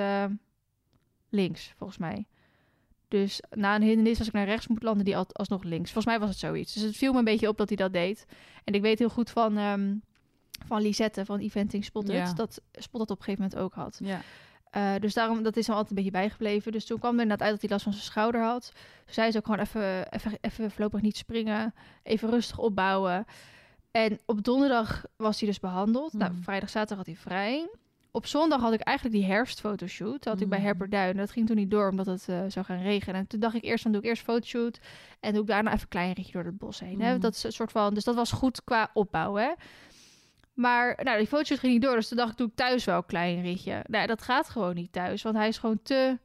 links, volgens mij. Dus na een hindernis, als ik naar rechts moet, landen die al, alsnog links. Volgens mij was het zoiets. Dus het viel me een beetje op dat hij dat deed. En ik weet heel goed van, ehm, van Lisette, van Eventing Spotted, Ja. dat Spot dat op een gegeven moment ook had. Ja. Eh, dus daarom, dat is hem altijd een beetje bijgebleven. Dus toen kwam er inderdaad uit dat hij last van zijn schouder had. Dus zei ze ook gewoon even, even, even voorlopig niet springen. Even rustig opbouwen. En op donderdag was hij dus behandeld. Nou, Mhm. vrijdag, zaterdag had hij vrij. Op zondag had ik eigenlijk die herfstfotoshoot. Dat had ik bij Mhm. Herperduin. Dat ging toen niet door, omdat het eh, zou gaan regenen. En toen dacht ik eerst, dan doe ik eerst fotoshoot. En doe ik daarna even een klein ritje door het bos heen. Hè? Mhm. Dat is een soort van... Dus dat was goed qua opbouw, hè. Maar nou, die fotoshoot ging niet door. Dus toen dacht ik, doe ik thuis wel een klein ritje. Nou, dat gaat gewoon niet thuis. Want hij is gewoon te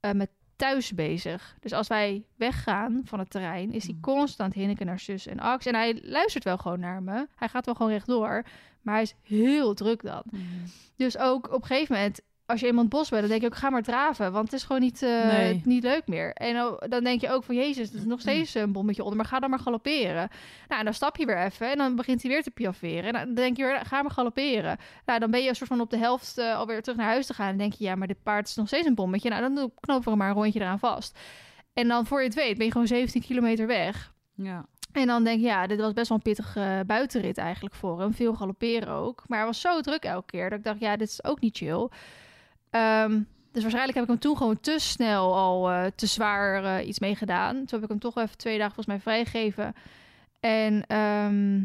eh, met thuis bezig. Dus als wij weggaan van het terrein, is hij Mm. constant hinniken naar zus en Ax. En hij luistert wel gewoon naar me. Hij gaat wel gewoon rechtdoor. Maar hij is heel druk dan. Mhm. Dus ook op een gegeven moment, als je het bos bent, dan denk je ook, ga maar draven. Want het is gewoon niet, eh, Nee. niet leuk meer. En dan denk je ook van, jezus, er is nog steeds een bommetje onder. Maar ga dan maar galopperen. Nou, en dan stap je weer even en dan begint hij weer te piafferen. En dan denk je weer, ga maar galopperen. Nou, dan ben je een soort van op de helft eh, alweer terug naar huis te gaan. En denk je, ja, maar dit paard is nog steeds een bommetje. Nou, dan knopen we er maar een rondje eraan vast. En dan voor je het weet, ben je gewoon 17 kilometer weg. Ja. En dan denk je, ja, dit was best wel een pittige eh, buitenrit eigenlijk voor hem. Veel galopperen ook. Maar hij was zo druk elke keer dat ik dacht, ja, dit is ook niet chill. Ehm, dus waarschijnlijk heb ik hem toen gewoon te snel al eh, te zwaar eh, iets mee gedaan. Toen heb ik hem toch even twee dagen volgens mij vrijgegeven. En ehm,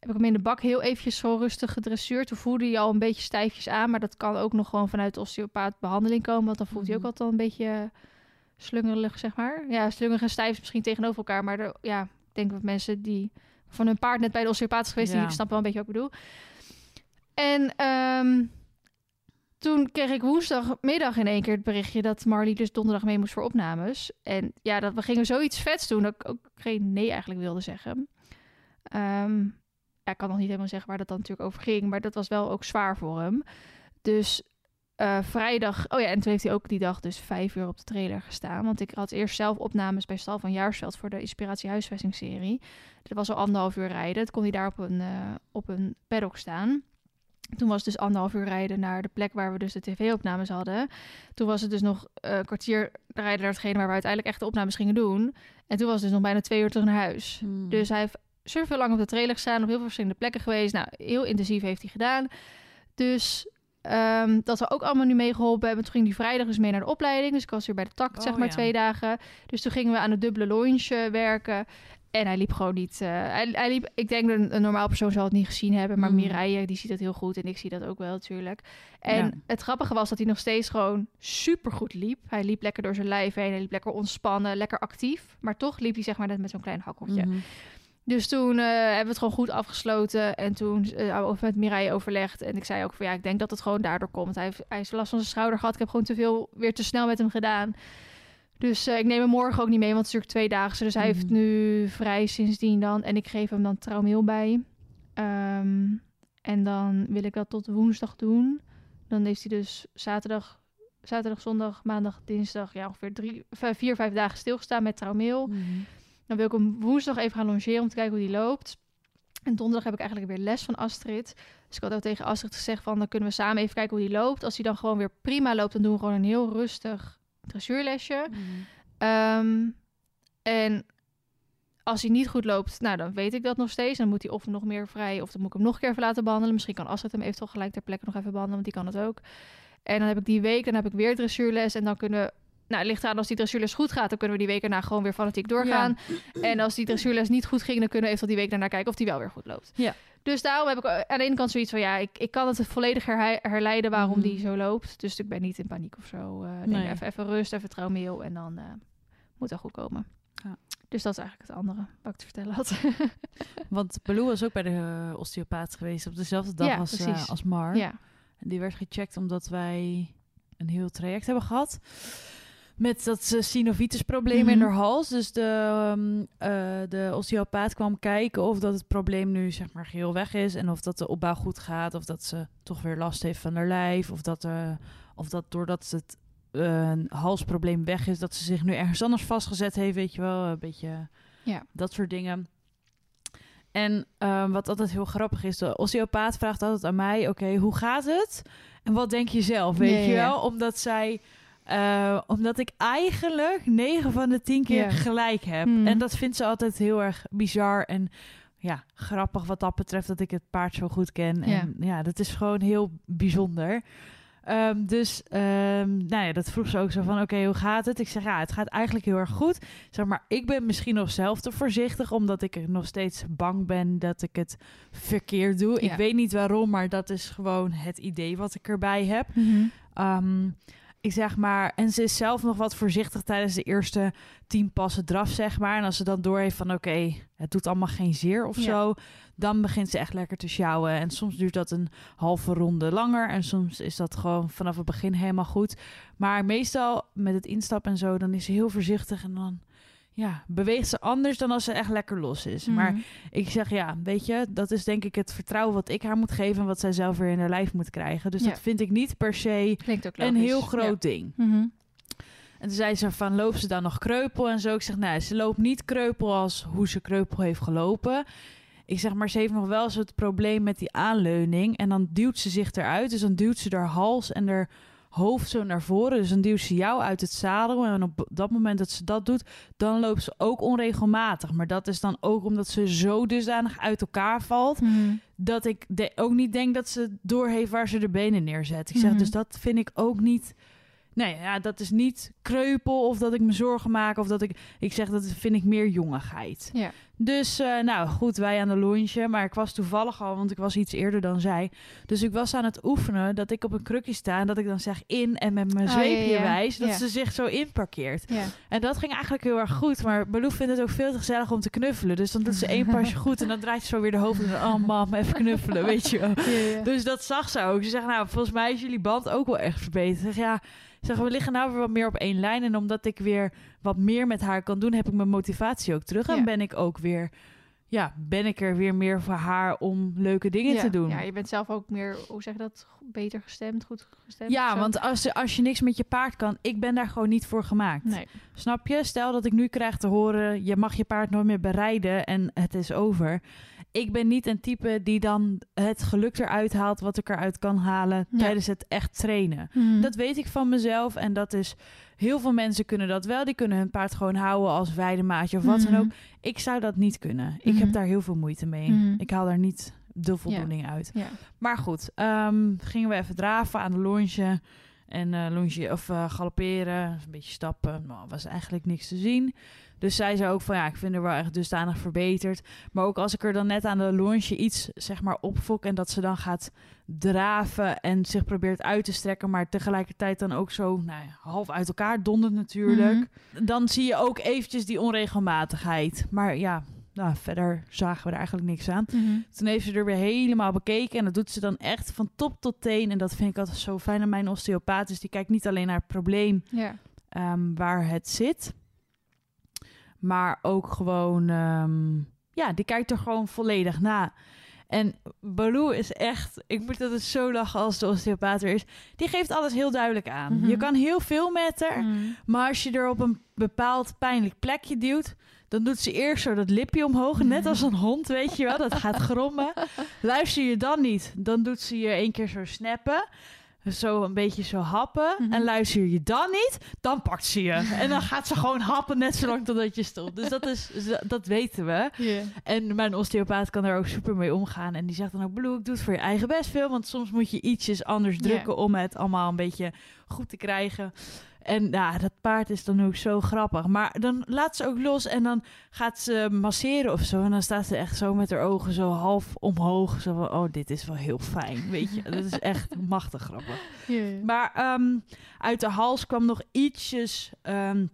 heb ik hem in de bak heel eventjes zo rustig gedresseerd. Toen voelde hij al een beetje stijfjes aan. Maar dat kan ook nog gewoon vanuit de osteopaat behandeling komen. Want dan voelt hij ook Mhm. altijd al een beetje slungelig, zeg maar. Ja, slungelig en stijf is misschien tegenover elkaar. Maar er, ja, ik denk dat mensen die van hun paard net bij de osteopaat geweest, Ja. die snappen wel een beetje wat ik bedoel. En ehm, toen kreeg ik woensdagmiddag in één keer het berichtje dat Marley dus donderdag mee moest voor opnames. En ja, dat we gingen zoiets vets doen dat ik ook geen nee eigenlijk wilde zeggen. Ehm, ja, ik kan nog niet helemaal zeggen waar dat dan natuurlijk over ging, maar dat was wel ook zwaar voor hem. Dus eh, vrijdag, oh ja, en toen heeft hij ook die dag dus vijf uur op de trailer gestaan. Want ik had eerst zelf opnames bij Stal van Jaarsveld voor de Inspiratie Huisvesting-serie. Dat was al anderhalf uur rijden. Het kon hij daar op een, eh, op een paddock staan. Toen was het dus anderhalf uur rijden naar de plek waar we dus de tv-opnames hadden. Toen was het dus nog eh, een kwartier rijden naar hetgene waar we uiteindelijk echt de opnames gingen doen. En toen was het dus nog bijna twee uur terug naar huis. Mhm. Dus hij heeft zoveel lang op de trailer gestaan, op heel veel verschillende plekken geweest. Nou, heel intensief heeft hij gedaan. Dus ehm, dat we ook allemaal nu meegeholpen hebben. Toen ging hij vrijdag dus mee naar de opleiding. Dus ik was weer bij de takt, Oh, zeg maar, ja. twee dagen. Dus toen gingen we aan de dubbele launch eh, werken. En hij liep gewoon niet. eh, hij, hij liep, ik denk dat een, een normaal persoon zal het niet gezien hebben. Maar Mm. Mireille, die ziet het heel goed. En ik zie dat ook wel natuurlijk. En Ja. het grappige was dat hij nog steeds gewoon super goed liep. Hij liep lekker door zijn lijf heen. Hij liep lekker ontspannen, lekker actief. Maar toch liep hij zeg maar net met zo'n klein hakkeltje. Mhm. Dus toen eh, hebben we het gewoon goed afgesloten. En toen over met Mireille overlegd. En ik zei ook van ja, ik denk dat het gewoon daardoor komt. Hij heeft, hij heeft last van zijn schouder gehad. Ik heb gewoon te veel weer te snel met hem gedaan. Dus eh, ik neem hem morgen ook niet mee, want het is natuurlijk twee dagen. Dus hij heeft Mhm. nu vrij sindsdien dan. En ik geef hem dan traumeel bij. Ehm, en dan wil ik dat tot woensdag doen. Dan heeft hij dus zaterdag, zaterdag, zondag, maandag, dinsdag... ja, ongeveer drie, vier, vijf dagen stilgestaan met traumeel. Mhm. Dan wil ik hem woensdag even gaan longeren om te kijken hoe die loopt. En donderdag heb ik eigenlijk weer les van Astrid. Dus ik had ook tegen Astrid gezegd van... dan kunnen we samen even kijken hoe die loopt. Als hij dan gewoon weer prima loopt... dan doen we gewoon een heel rustig dressuurlesje. Mhm. Ehm, en als hij niet goed loopt, nou dan weet ik dat nog steeds. Dan moet hij of nog meer vrij, of dan moet ik hem nog een keer even laten behandelen. Misschien kan Astrid hem eventueel gelijk ter plekke nog even behandelen, want die kan het ook. En dan heb ik die week, dan heb ik weer dressuurles. En dan kunnen, nou het ligt aan als die dressuurles goed gaat, dan kunnen we die week daarna gewoon weer fanatiek doorgaan. En als die dressuurles niet goed ging, dan kunnen we even die week daarna kijken of die wel weer goed loopt. Ja. Dus daarom heb ik aan de ene kant zoiets van, ja, ik, ik kan het volledig herleiden waarom Mhm. die zo loopt. Dus ik ben niet in paniek of zo. Eh, ik Nee. denk even, even rust, even traumeel en dan eh, moet dat goed komen. Ja. Dus dat is eigenlijk het andere wat ik te vertellen had. Want Baloo was ook bij de eh, osteopaat geweest op dezelfde dag Ja, als, als Mar. ja. En die werd gecheckt omdat wij een heel traject hebben gehad. Met dat uh, synovitis-probleem in Mhm. haar hals. Dus de, eh, de osteopaat kwam kijken of dat het probleem nu zeg maar geheel weg is. En of dat de opbouw goed gaat. Of dat ze toch weer last heeft van haar lijf. Of dat, eh, of dat doordat het eh, halsprobleem weg is, dat ze zich nu ergens anders vastgezet heeft. Weet je wel, een beetje Ja. dat soort dingen. En ehm, wat altijd heel grappig is, de osteopaat vraagt altijd aan mij: Oké, hoe gaat het? En wat denk je zelf? Weet je ja. wel? Omdat zij. Eh, omdat ik eigenlijk 9 van de 10 keer gelijk heb. Hmm. En dat vindt ze altijd heel erg bizar en ja, grappig wat dat betreft dat ik het paard zo goed ken. En ja, dat is gewoon heel bijzonder. Ehm, dus ehm, nou ja, dat vroeg ze ook zo van, oké, hoe gaat het? Ik zeg, ja, het gaat eigenlijk heel erg goed. Zeg maar, ik ben misschien nog zelf te voorzichtig, omdat ik er nog steeds bang ben dat ik het verkeerd doe. Ik weet niet waarom, maar dat is gewoon het idee wat ik erbij heb. Ehm, ik zeg maar, en ze is zelf nog wat voorzichtig tijdens de eerste tien passen draf, zeg maar. En als ze dan doorheeft van, oké, het doet allemaal geen zeer of Ja. zo, dan begint ze echt lekker te sjouwen. En soms duurt dat een halve ronde langer en soms is dat gewoon vanaf het begin helemaal goed. Maar meestal met het instappen en zo, dan is ze heel voorzichtig en dan, ja, beweegt ze anders dan als ze echt lekker los is. Maar Mhm. ik zeg ja, weet je, dat is denk ik het vertrouwen wat ik haar moet geven en wat zij zelf weer in haar lijf moet krijgen. Dus Ja. dat vind ik niet per se een heel groot ding. Mhm. En toen zei ze van, loopt ze dan nog kreupel en zo? Ik zeg, nee, ze loopt niet kreupel als hoe ze kreupel heeft gelopen. Ik zeg, maar ze heeft nog wel eens het probleem met die aanleuning. En dan duwt ze zich eruit. Dus dan duwt ze haar hals en haar hoofd zo naar voren. Dus dan duwt ze jou uit het zadel. En op dat moment dat ze dat doet, dan loopt ze ook onregelmatig. Maar dat is dan ook omdat ze zo dusdanig uit elkaar valt Mhm. dat ik de, ook niet denk dat ze doorheeft waar ze de benen neerzet. Ik zeg, Mhm. dus dat vind ik ook niet... Nee, ja, dat is niet kreupel of dat ik me zorgen maak of dat ik... Ik zeg, dat vind ik meer jongigheid. Ja. Dus, eh, nou goed, wij aan de lunchen. Maar ik was toevallig al, want ik was iets eerder dan zij. Dus ik was aan het oefenen dat ik op een krukje sta... en dat ik dan zeg in en met mijn Ah, zweepje ja, ja. wijs... dat Ja. ze zich zo inparkeert. En dat ging eigenlijk heel erg goed. Maar Baloo vindt het ook veel te gezellig om te knuffelen. Dus dan doet ze één pasje goed en dan draait ze zo weer de hoofd. En dan, oh mam, even knuffelen, weet je wel. Dus dat zag ze ook. Ze zegt, nou, volgens mij is jullie band ook wel echt verbeterd. Ja, zeg, we liggen nou weer wat meer op één lijn. En omdat ik weer wat meer met haar kan doen, heb ik mijn motivatie ook terug. En Ja. ben ik ook weer, ja, ben ik er weer meer voor haar om leuke dingen ja. te doen. Ja, je bent zelf ook meer, hoe zeg je dat, beter gestemd, goed gestemd. Ja, want als, als je niks met je paard kan, ik ben daar gewoon niet voor gemaakt. Nee. Snap je? Stel dat ik nu krijg te horen, je mag je paard nooit meer berijden en het is over. Ik ben niet een type die dan het geluk eruit haalt wat ik eruit kan halen Ja. tijdens het echt trainen. Mhm. Dat weet ik van mezelf en dat is... Heel veel mensen kunnen dat wel. Die kunnen hun paard gewoon houden als weidemaatje of wat dan Mhm. ook. Ik zou dat niet kunnen. Ik Mhm. heb daar heel veel moeite mee. Mhm. Ik haal daar niet de voldoening uit. Ja. Maar goed, ehm, gingen we even draven aan de longe. En longe, of eh, galopperen, een beetje stappen. Nou, was eigenlijk niks te zien. Dus zij zei ook van ja, ik vind er wel echt dusdanig verbeterd. Maar ook als ik er dan net aan de longe iets zeg maar opfok en dat ze dan gaat draven en zich probeert uit te strekken, maar tegelijkertijd dan ook zo nou ja, half uit elkaar dondert natuurlijk. Dan zie je ook eventjes die onregelmatigheid. Maar ja, nou, verder zagen we er eigenlijk niks aan. Mhm. Toen heeft ze er weer helemaal bekeken. En dat doet ze dan echt van top tot teen. En dat vind ik altijd zo fijn aan mijn osteopaat. Dus die kijkt niet alleen naar het probleem Ja. ehm, waar het zit. Maar ook gewoon, ehm, ja, die kijkt er gewoon volledig na. En Baloo is echt, ik moet dat het zo lachen als de osteopaat er is. Die geeft alles heel duidelijk aan. Mhm. Je kan heel veel met haar, Mm. maar als je er op een bepaald pijnlijk plekje duwt, dan doet ze eerst zo dat lipje omhoog, net als een hond, weet je wel. Dat gaat grommen. Luister je dan niet, dan doet ze je één keer zo snappen. Zo een beetje zo happen. Mhm. En luister je dan niet, dan pakt ze je. En dan gaat ze gewoon happen net zolang totdat je stopt. Dus dat, is, dat weten we. En mijn osteopaat kan daar ook super mee omgaan. En die zegt dan ook, Blue, doe het voor je eigen best veel. Want soms moet je ietsjes anders drukken om het allemaal een beetje goed te krijgen. En ja, dat paard is dan ook zo grappig. Maar dan laat ze ook los en dan gaat ze masseren of zo. En dan staat ze echt zo met haar ogen zo half omhoog. Zo van, oh, dit is wel heel fijn, weet je. Dat is echt machtig grappig. Maar ehm, uit de hals kwam nog ietsjes... ehm,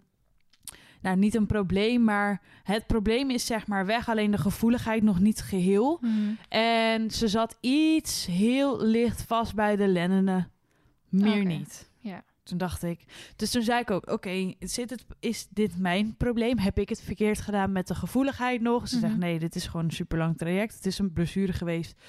nou, niet een probleem, maar het probleem is zeg maar weg. Alleen de gevoeligheid nog niet geheel. Mm. En ze zat iets heel licht vast bij de lennenen. Meer niet. Ja. Toen dacht ik. Dus toen zei ik ook: Oké, zit het, is dit mijn probleem? Heb ik het verkeerd gedaan met de gevoeligheid nog? Ze zegt: Mhm. Nee, dit is gewoon een super lang traject. Het is een blessure geweest.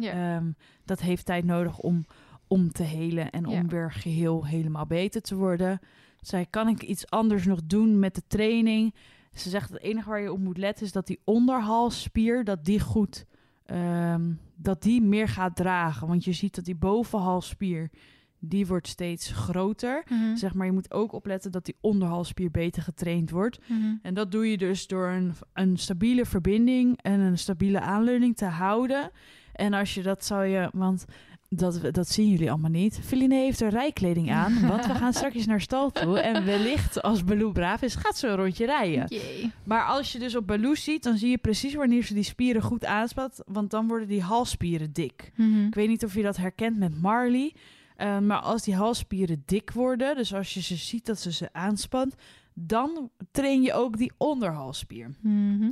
Ehm, dat heeft tijd nodig om, om te helen en om weer geheel helemaal beter te worden. Zij kan ik iets anders nog doen met de training? Ze zegt het enige waar je op moet letten is dat die onderhalsspier dat die goed ehm, dat die meer gaat dragen, want je ziet dat die bovenhalsspier die wordt steeds groter. Mhm. Zeg maar je moet ook opletten dat die onderhalsspier beter getraind wordt. Mhm. En dat doe je dus door een, een stabiele verbinding en een stabiele aanleuning te houden. En als je dat zou je, want dat, dat zien jullie allemaal niet. Feline heeft er rijkleding aan, want we gaan straks naar stal toe. En wellicht, als Baloo braaf is, gaat ze een rondje rijden. Maar als je dus op Baloo ziet, dan zie je precies wanneer ze die spieren goed aanspat. Want dan worden die halsspieren dik. Mhm. Ik weet niet of je dat herkent met Marley. Eh, maar als die halsspieren dik worden, dus als je ze ziet dat ze ze aanspant, dan train je ook die onderhalsspier. Mhm.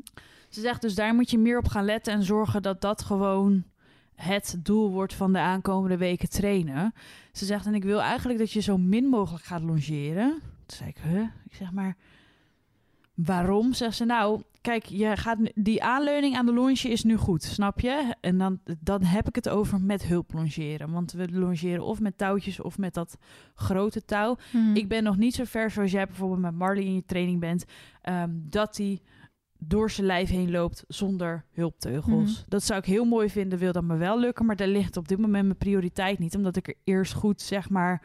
Ze zegt dus daar moet je meer op gaan letten en zorgen dat dat gewoon het doel wordt van de aankomende weken trainen. Ze zegt en ik wil eigenlijk dat je zo min mogelijk gaat longeren. Toen zei ik, huh? Ik zeg maar, waarom? Zegt ze, nou, kijk, je gaat die aanleuning aan de longe is nu goed, snap je? En dan, dan heb ik het over met hulp longeren. Want we longeren of met touwtjes of met dat grote touw. Mhm. Ik ben nog niet zo ver zoals jij bijvoorbeeld met Marley in je training bent. ehm, dat hij door zijn lijf heen loopt zonder hulpteugels. Mhm. Dat zou ik heel mooi vinden, wil dat me wel lukken. Maar daar ligt op dit moment mijn prioriteit niet. Omdat ik er eerst goed, zeg maar,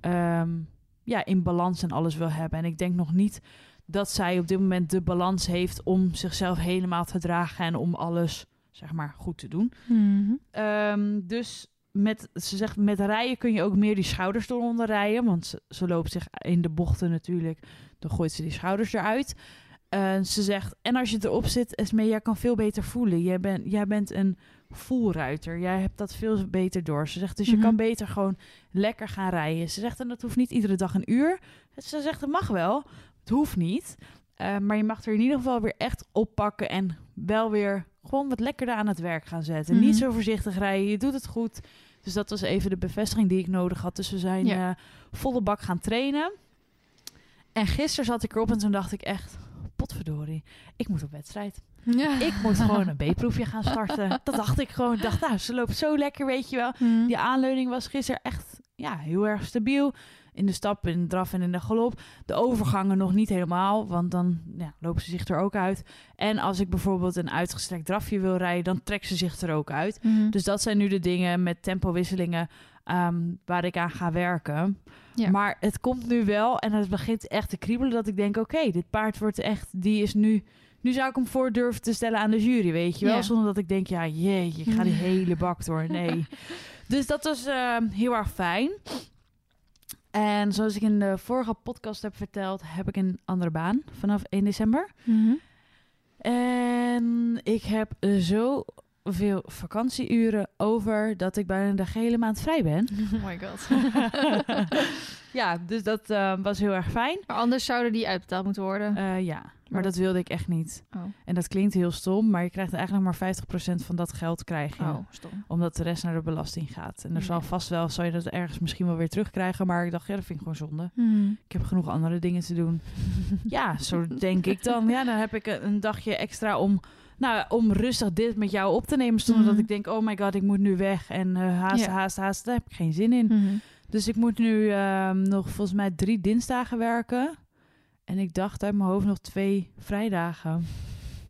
ehm, ja, in balans en alles wil hebben. En ik denk nog niet dat zij op dit moment de balans heeft om zichzelf helemaal te dragen en om alles, zeg maar, goed te doen. Mhm. Ehm, dus met, ze zegt, met rijden kun je ook meer die schouders eronder rijden. Want ze, ze loopt zich in de bochten natuurlijk. Dan gooit ze die schouders eruit. Eh, ze zegt, en als je erop zit, Esme, jij kan veel beter voelen. Jij, bent jij bent een voelruiter. Jij hebt dat veel beter door. Ze zegt, dus je Mhm. kan beter gewoon lekker gaan rijden. Ze zegt, en dat hoeft niet iedere dag een uur. Ze zegt, het mag wel. Het hoeft niet. Eh, maar je mag er in ieder geval weer echt oppakken en wel weer gewoon wat lekkerder aan het werk gaan zetten. Mhm. Niet zo voorzichtig rijden, je doet het goed. Dus dat was even de bevestiging die ik nodig had. Dus we zijn Ja. eh, volle bak gaan trainen. En gisteren zat ik erop en toen dacht ik echt, potverdorie, ik moet op wedstrijd. Ja. Ik moet gewoon een B-proefje gaan starten. Dat dacht ik gewoon. Ik dacht, nou, ze loopt zo lekker, weet je wel. Mhm. Die aanleuning was gisteren echt ja, heel erg stabiel. In de stap, in de draf en in de galop. De overgangen nog niet helemaal, want dan ja, lopen ze zich er ook uit. En als ik bijvoorbeeld een uitgestrekt drafje wil rijden, dan trekt ze zich er ook uit. Mhm. Dus dat zijn nu de dingen met tempowisselingen ehm, waar ik aan ga werken. Ja. Maar het komt nu wel en het begint echt te kriebelen dat ik denk, oké, dit paard wordt echt, die is nu... Nu zou ik hem voor durven te stellen aan de jury, weet je wel? Ja. Zonder dat ik denk, ja, jeetje, ik ga die hele bak door. Nee. dus dat was ehm, heel erg fijn. En zoals ik in de vorige podcast heb verteld, heb ik een andere baan vanaf 1 december. Mhm. En ik heb zo veel vakantieuren over dat ik bijna de gehele maand vrij ben. Oh my god. ja, dus dat eh, was heel erg fijn. maar anders zouden die uitbetaald moeten worden. Eh, ja, maar Maar dat wilde ik echt niet. oh. En dat klinkt heel stom, maar je krijgt eigenlijk nog maar 50% van dat geld krijg je. oh, stom. Omdat de rest naar de belasting gaat. En er zal vast wel, zal je dat ergens misschien wel weer terugkrijgen. Maar ik dacht, ja, dat vind ik gewoon zonde. Mhm. Ik heb genoeg andere dingen te doen. ja, zo denk ik dan. Ja, dan heb ik een dagje extra om, nou, om rustig dit met jou op te nemen. Zonder Mhm. dat ik denk, oh my god, ik moet nu weg. En eh haast, Ja. haast, haast. Daar heb ik geen zin in. Mhm. Dus ik moet nu ehm, nog volgens mij drie dinsdagen werken. En ik dacht uit mijn hoofd nog twee vrijdagen.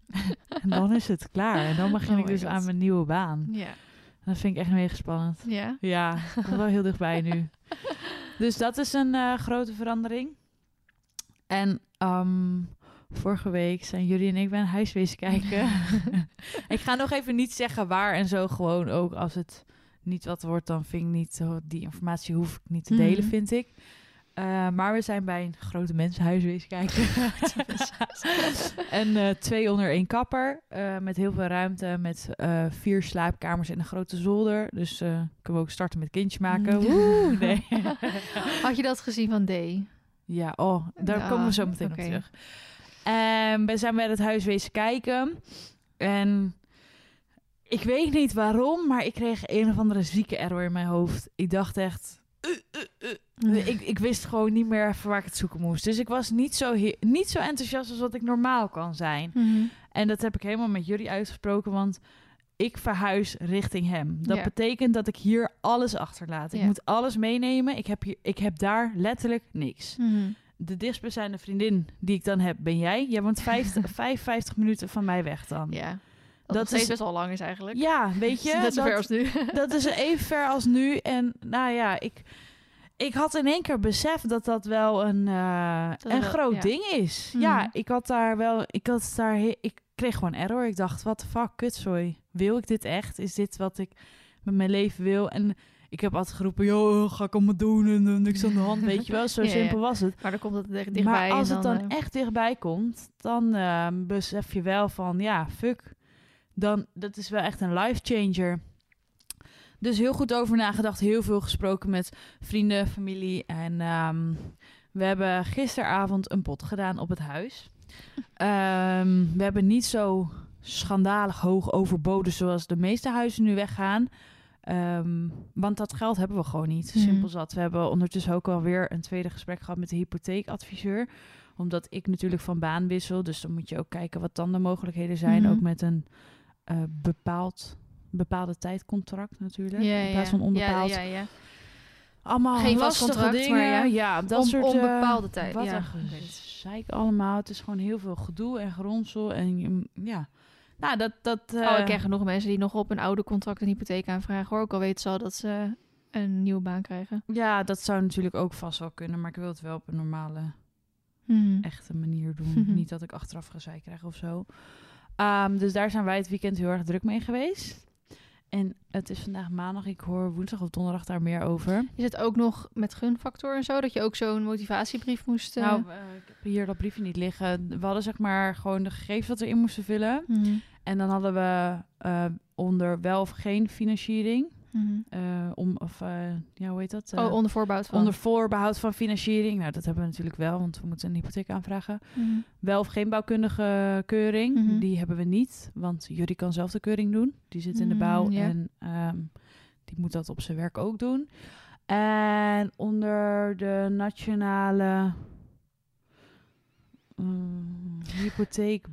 en dan is het klaar. En dan begin Oh ik dus God. aan mijn nieuwe baan. Ja. Dat vind ik echt mega spannend. Ja. Ja, ik kom wel heel dichtbij nu. Dus dat is een eh, grote verandering. En ehm, vorige week zijn jullie en ik bij een huis wezen kijken. ik ga nog even niet zeggen waar en zo. Gewoon ook als het niet wat wordt, dan vind ik niet... zo- Die informatie hoef ik niet te delen, Mhm. vind ik. Eh, maar we zijn bij een grote mensenhuis wezen kijken. en eh, twee onder één kapper. eh, met heel veel ruimte. Met eh, vier slaapkamers en een grote zolder. Dus eh, kunnen we ook starten met kindje maken. Mm. Woe, nee. Had je dat gezien van D? ja, oh, daar Ja, komen we zo meteen op terug. En we zijn bij het huis wezen kijken. En ik weet niet waarom, maar ik kreeg een of andere zieke error in mijn hoofd. Ik dacht echt... Ik, ik wist gewoon niet meer even waar ik het zoeken moest. Dus ik was niet zo, niet zo enthousiast als wat ik normaal kan zijn. Mhm. En dat heb ik helemaal met jullie uitgesproken, want ik verhuis richting hem. Dat betekent dat ik hier alles achterlaat. Ik moet alles meenemen. Ik heb, hier, ik heb daar letterlijk niks. Mhm. De dichtstbijzijnde vriendin die ik dan heb, ben jij. Jij woont 50, 55 minuten van mij weg dan. Ja. Dat, Dat is- best wel lang is eigenlijk. Ja, weet je. Net zo ver als nu. dat is even ver als nu. En nou ja, ik, ik had in één keer beseft dat dat wel een, eh, Dat een wel- groot ja. ding is. Mhm. Ja, ik had daar wel, ik had daar, ik kreeg gewoon error. Ik dacht, wat de fuck, kutzooi. Wil ik dit echt? Is dit wat ik met mijn leven wil? En ik heb altijd geroepen, joh, ga ik allemaal doen en eh, niks aan de hand, weet je wel. Zo Ja, simpel was het. Maar dan komt het echt dichtbij. maar als het dan eh, echt dichtbij komt, dan eh, besef je wel van, ja, fuck. Dan, dat is wel echt een life changer. Dus heel goed over nagedacht, heel veel gesproken met vrienden, familie. En ehm, we hebben gisteravond een pot gedaan op het huis. Ehm, we hebben niet zo schandalig hoog overboden zoals de meeste huizen nu weggaan. Ehm, want dat geld hebben we gewoon niet. Mhm. Simpel zat. We hebben ondertussen ook alweer een tweede gesprek gehad met de hypotheekadviseur. Omdat ik natuurlijk van baan wissel. Dus dan moet je ook kijken wat dan de mogelijkheden zijn. Mhm. Ook met een eh, bepaald, bepaalde tijdcontract natuurlijk. ja, in plaats ja. van onbepaald. Ja, ja, ja. Allemaal Geen lastige dingen. maar ja. dat Om- soort... eh, onbepaalde tijd, Wat ja. een gezeik allemaal. Het is gewoon heel veel gedoe en geronsel. En ja... Nou, dat... dat Oh, eh, ik ken genoeg mensen die nog op een oude contract een hypotheek aanvragen. Hoor, ook al weten ze al dat ze een nieuwe baan krijgen. Ja, dat zou natuurlijk ook vast wel kunnen. Maar ik wil het wel op een normale, Mhm. echte manier doen. Niet dat ik achteraf gezeik krijg of zo. Ehm, dus daar zijn wij het weekend heel erg druk mee geweest. En het is vandaag maandag. Ik hoor woensdag of donderdag daar meer over. Is het ook nog met gunfactor en zo? Dat je ook zo'n motivatiebrief moest... eh, Nou, eh, ik heb hier dat briefje niet liggen. We hadden zeg maar gewoon de gegevens wat we in moesten vullen. mhm. En dan hadden we eh, onder wel of geen financiering. Mhm. eh, om, of, eh, ja, hoe heet dat? Eh, oh, onder voorbehoud van... onder voorbehoud van financiering. Nou, dat hebben we natuurlijk wel, want we moeten een hypotheek aanvragen. Mhm. Wel of geen bouwkundige keuring. Mhm. Die hebben we niet, want Jury kan zelf de keuring doen. Die zit in de Mm, bouw ja. en ehm, die moet dat op zijn werk ook doen. En onder de nationale mm, hypotheek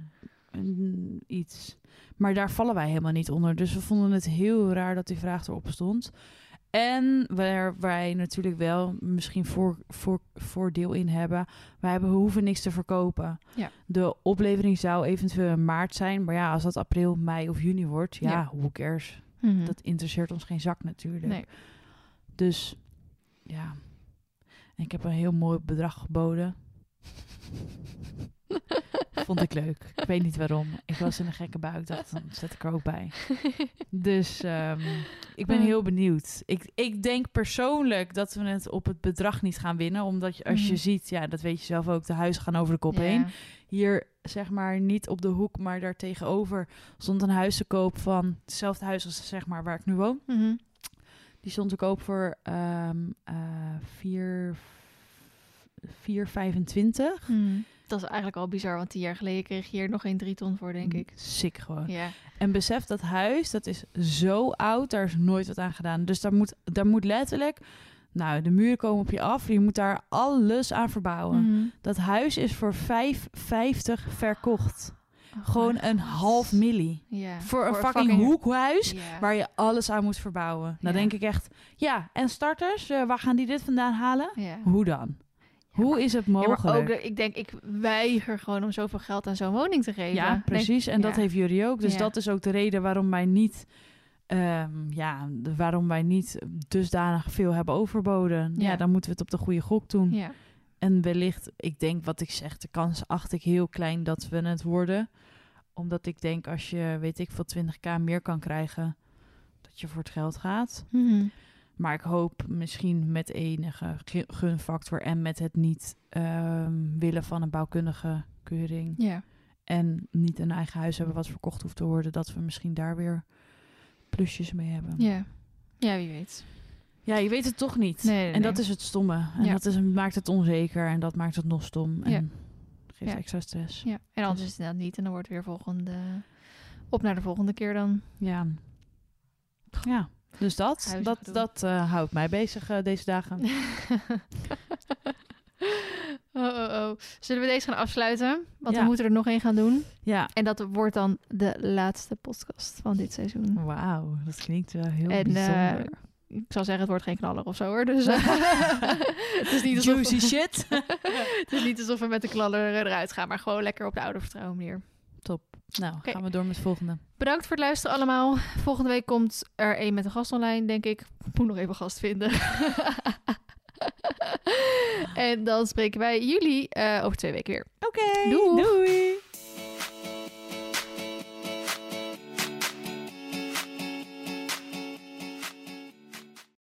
mm, iets. Maar daar vallen wij helemaal niet onder. Dus we vonden het heel raar dat die vraag erop stond. En waar wij natuurlijk wel misschien voor, voor, voordeel in hebben. Wij hebben, we hoeven niks te verkopen. Ja. De oplevering zou eventueel in maart zijn. Maar ja, als dat april, mei of juni wordt, ja, Ja. who cares? Mhm. Dat interesseert ons geen zak natuurlijk. Nee. Dus ja, en ik heb een heel mooi bedrag geboden. Vond ik leuk. Ik weet niet waarom. Ik was in een gekke buik. dacht, dan zet ik er ook bij. Dus ehm, ik ben heel benieuwd. Ik, ik denk persoonlijk dat we het op het bedrag niet gaan winnen. Omdat je, als je Mhm. ziet, ja, dat weet je zelf ook, de huizen gaan over de kop Ja. heen. Hier, zeg maar, niet op de hoek, maar daar tegenover stond een huis te koop van hetzelfde huis als zeg maar waar ik nu woon. Mhm. Die stond te koop voor eh 4 4,25. Mhm. Dat is eigenlijk al bizar, want tien jaar geleden kreeg je hier nog geen drie ton voor, denk ik. Sick gewoon. Ja. En besef dat huis, dat is zo oud, daar is nooit wat aan gedaan. Dus daar moet, daar moet letterlijk, nou, de muren komen op je af. Je moet daar alles aan verbouwen. Mhm. Dat huis is voor 5,50 verkocht. Oh, Gewoon een half milli. Ja. Voor een fucking, hoekhuis waar je alles aan moet verbouwen. Dan denk ik echt, ja, en starters, eh, waar gaan die dit vandaan halen? Hoe dan? Hoe is het Ja, mogelijk? maar ook, ik denk, ik weiger gewoon om zoveel geld aan zo'n woning te geven. Ja, precies. En dat ja. heeft jullie ook. Dus Ja. dat is ook de reden waarom wij niet, ehm, ja, waarom wij niet dusdanig veel hebben overboden. Ja. Dan moeten we het op de goede gok doen. Ja. En wellicht, ik denk wat ik zeg, de kans acht ik heel klein dat we het worden. Omdat ik denk als je, weet ik, voor 20k meer kan krijgen, dat je voor het geld gaat. Mhm. Maar ik hoop misschien met enige gu- gunfactor en met het niet ehm, willen van een bouwkundige keuring. ja. En niet een eigen huis hebben wat verkocht hoeft te worden, dat we misschien daar weer plusjes mee hebben. Ja. Ja, wie weet. Ja, je weet het toch niet. Nee, nee, en dat is het stomme. En Ja. dat is, maakt het onzeker en dat maakt het nog stom. En Ja. geeft Ja. extra stress. Ja. En anders is het niet. En dan wordt weer volgende... Op naar de volgende keer dan. Ja. Ja, dus dat, Huizen dat, dat eh, houdt mij bezig eh, deze dagen. oh, oh, oh. Zullen we deze gaan afsluiten? Want Ja. we moeten er nog één gaan doen. Ja. En dat wordt dan de laatste podcast van dit seizoen. Wauw, dat klinkt wel heel En, eh, bijzonder. Ik zou zeggen, het wordt geen knaller of zo hoor. Dus, het, is niet alsof, Juicy shit. het is niet alsof we met de knaller eruit gaan, maar gewoon lekker op de oude vertrouwen manier. Nou, gaan we door met het volgende. Bedankt voor het luisteren allemaal. Volgende week komt er één met een gast online, denk ik. Ik moet nog even gast vinden. en dan spreken wij jullie eh, over twee weken weer. Oké, doei.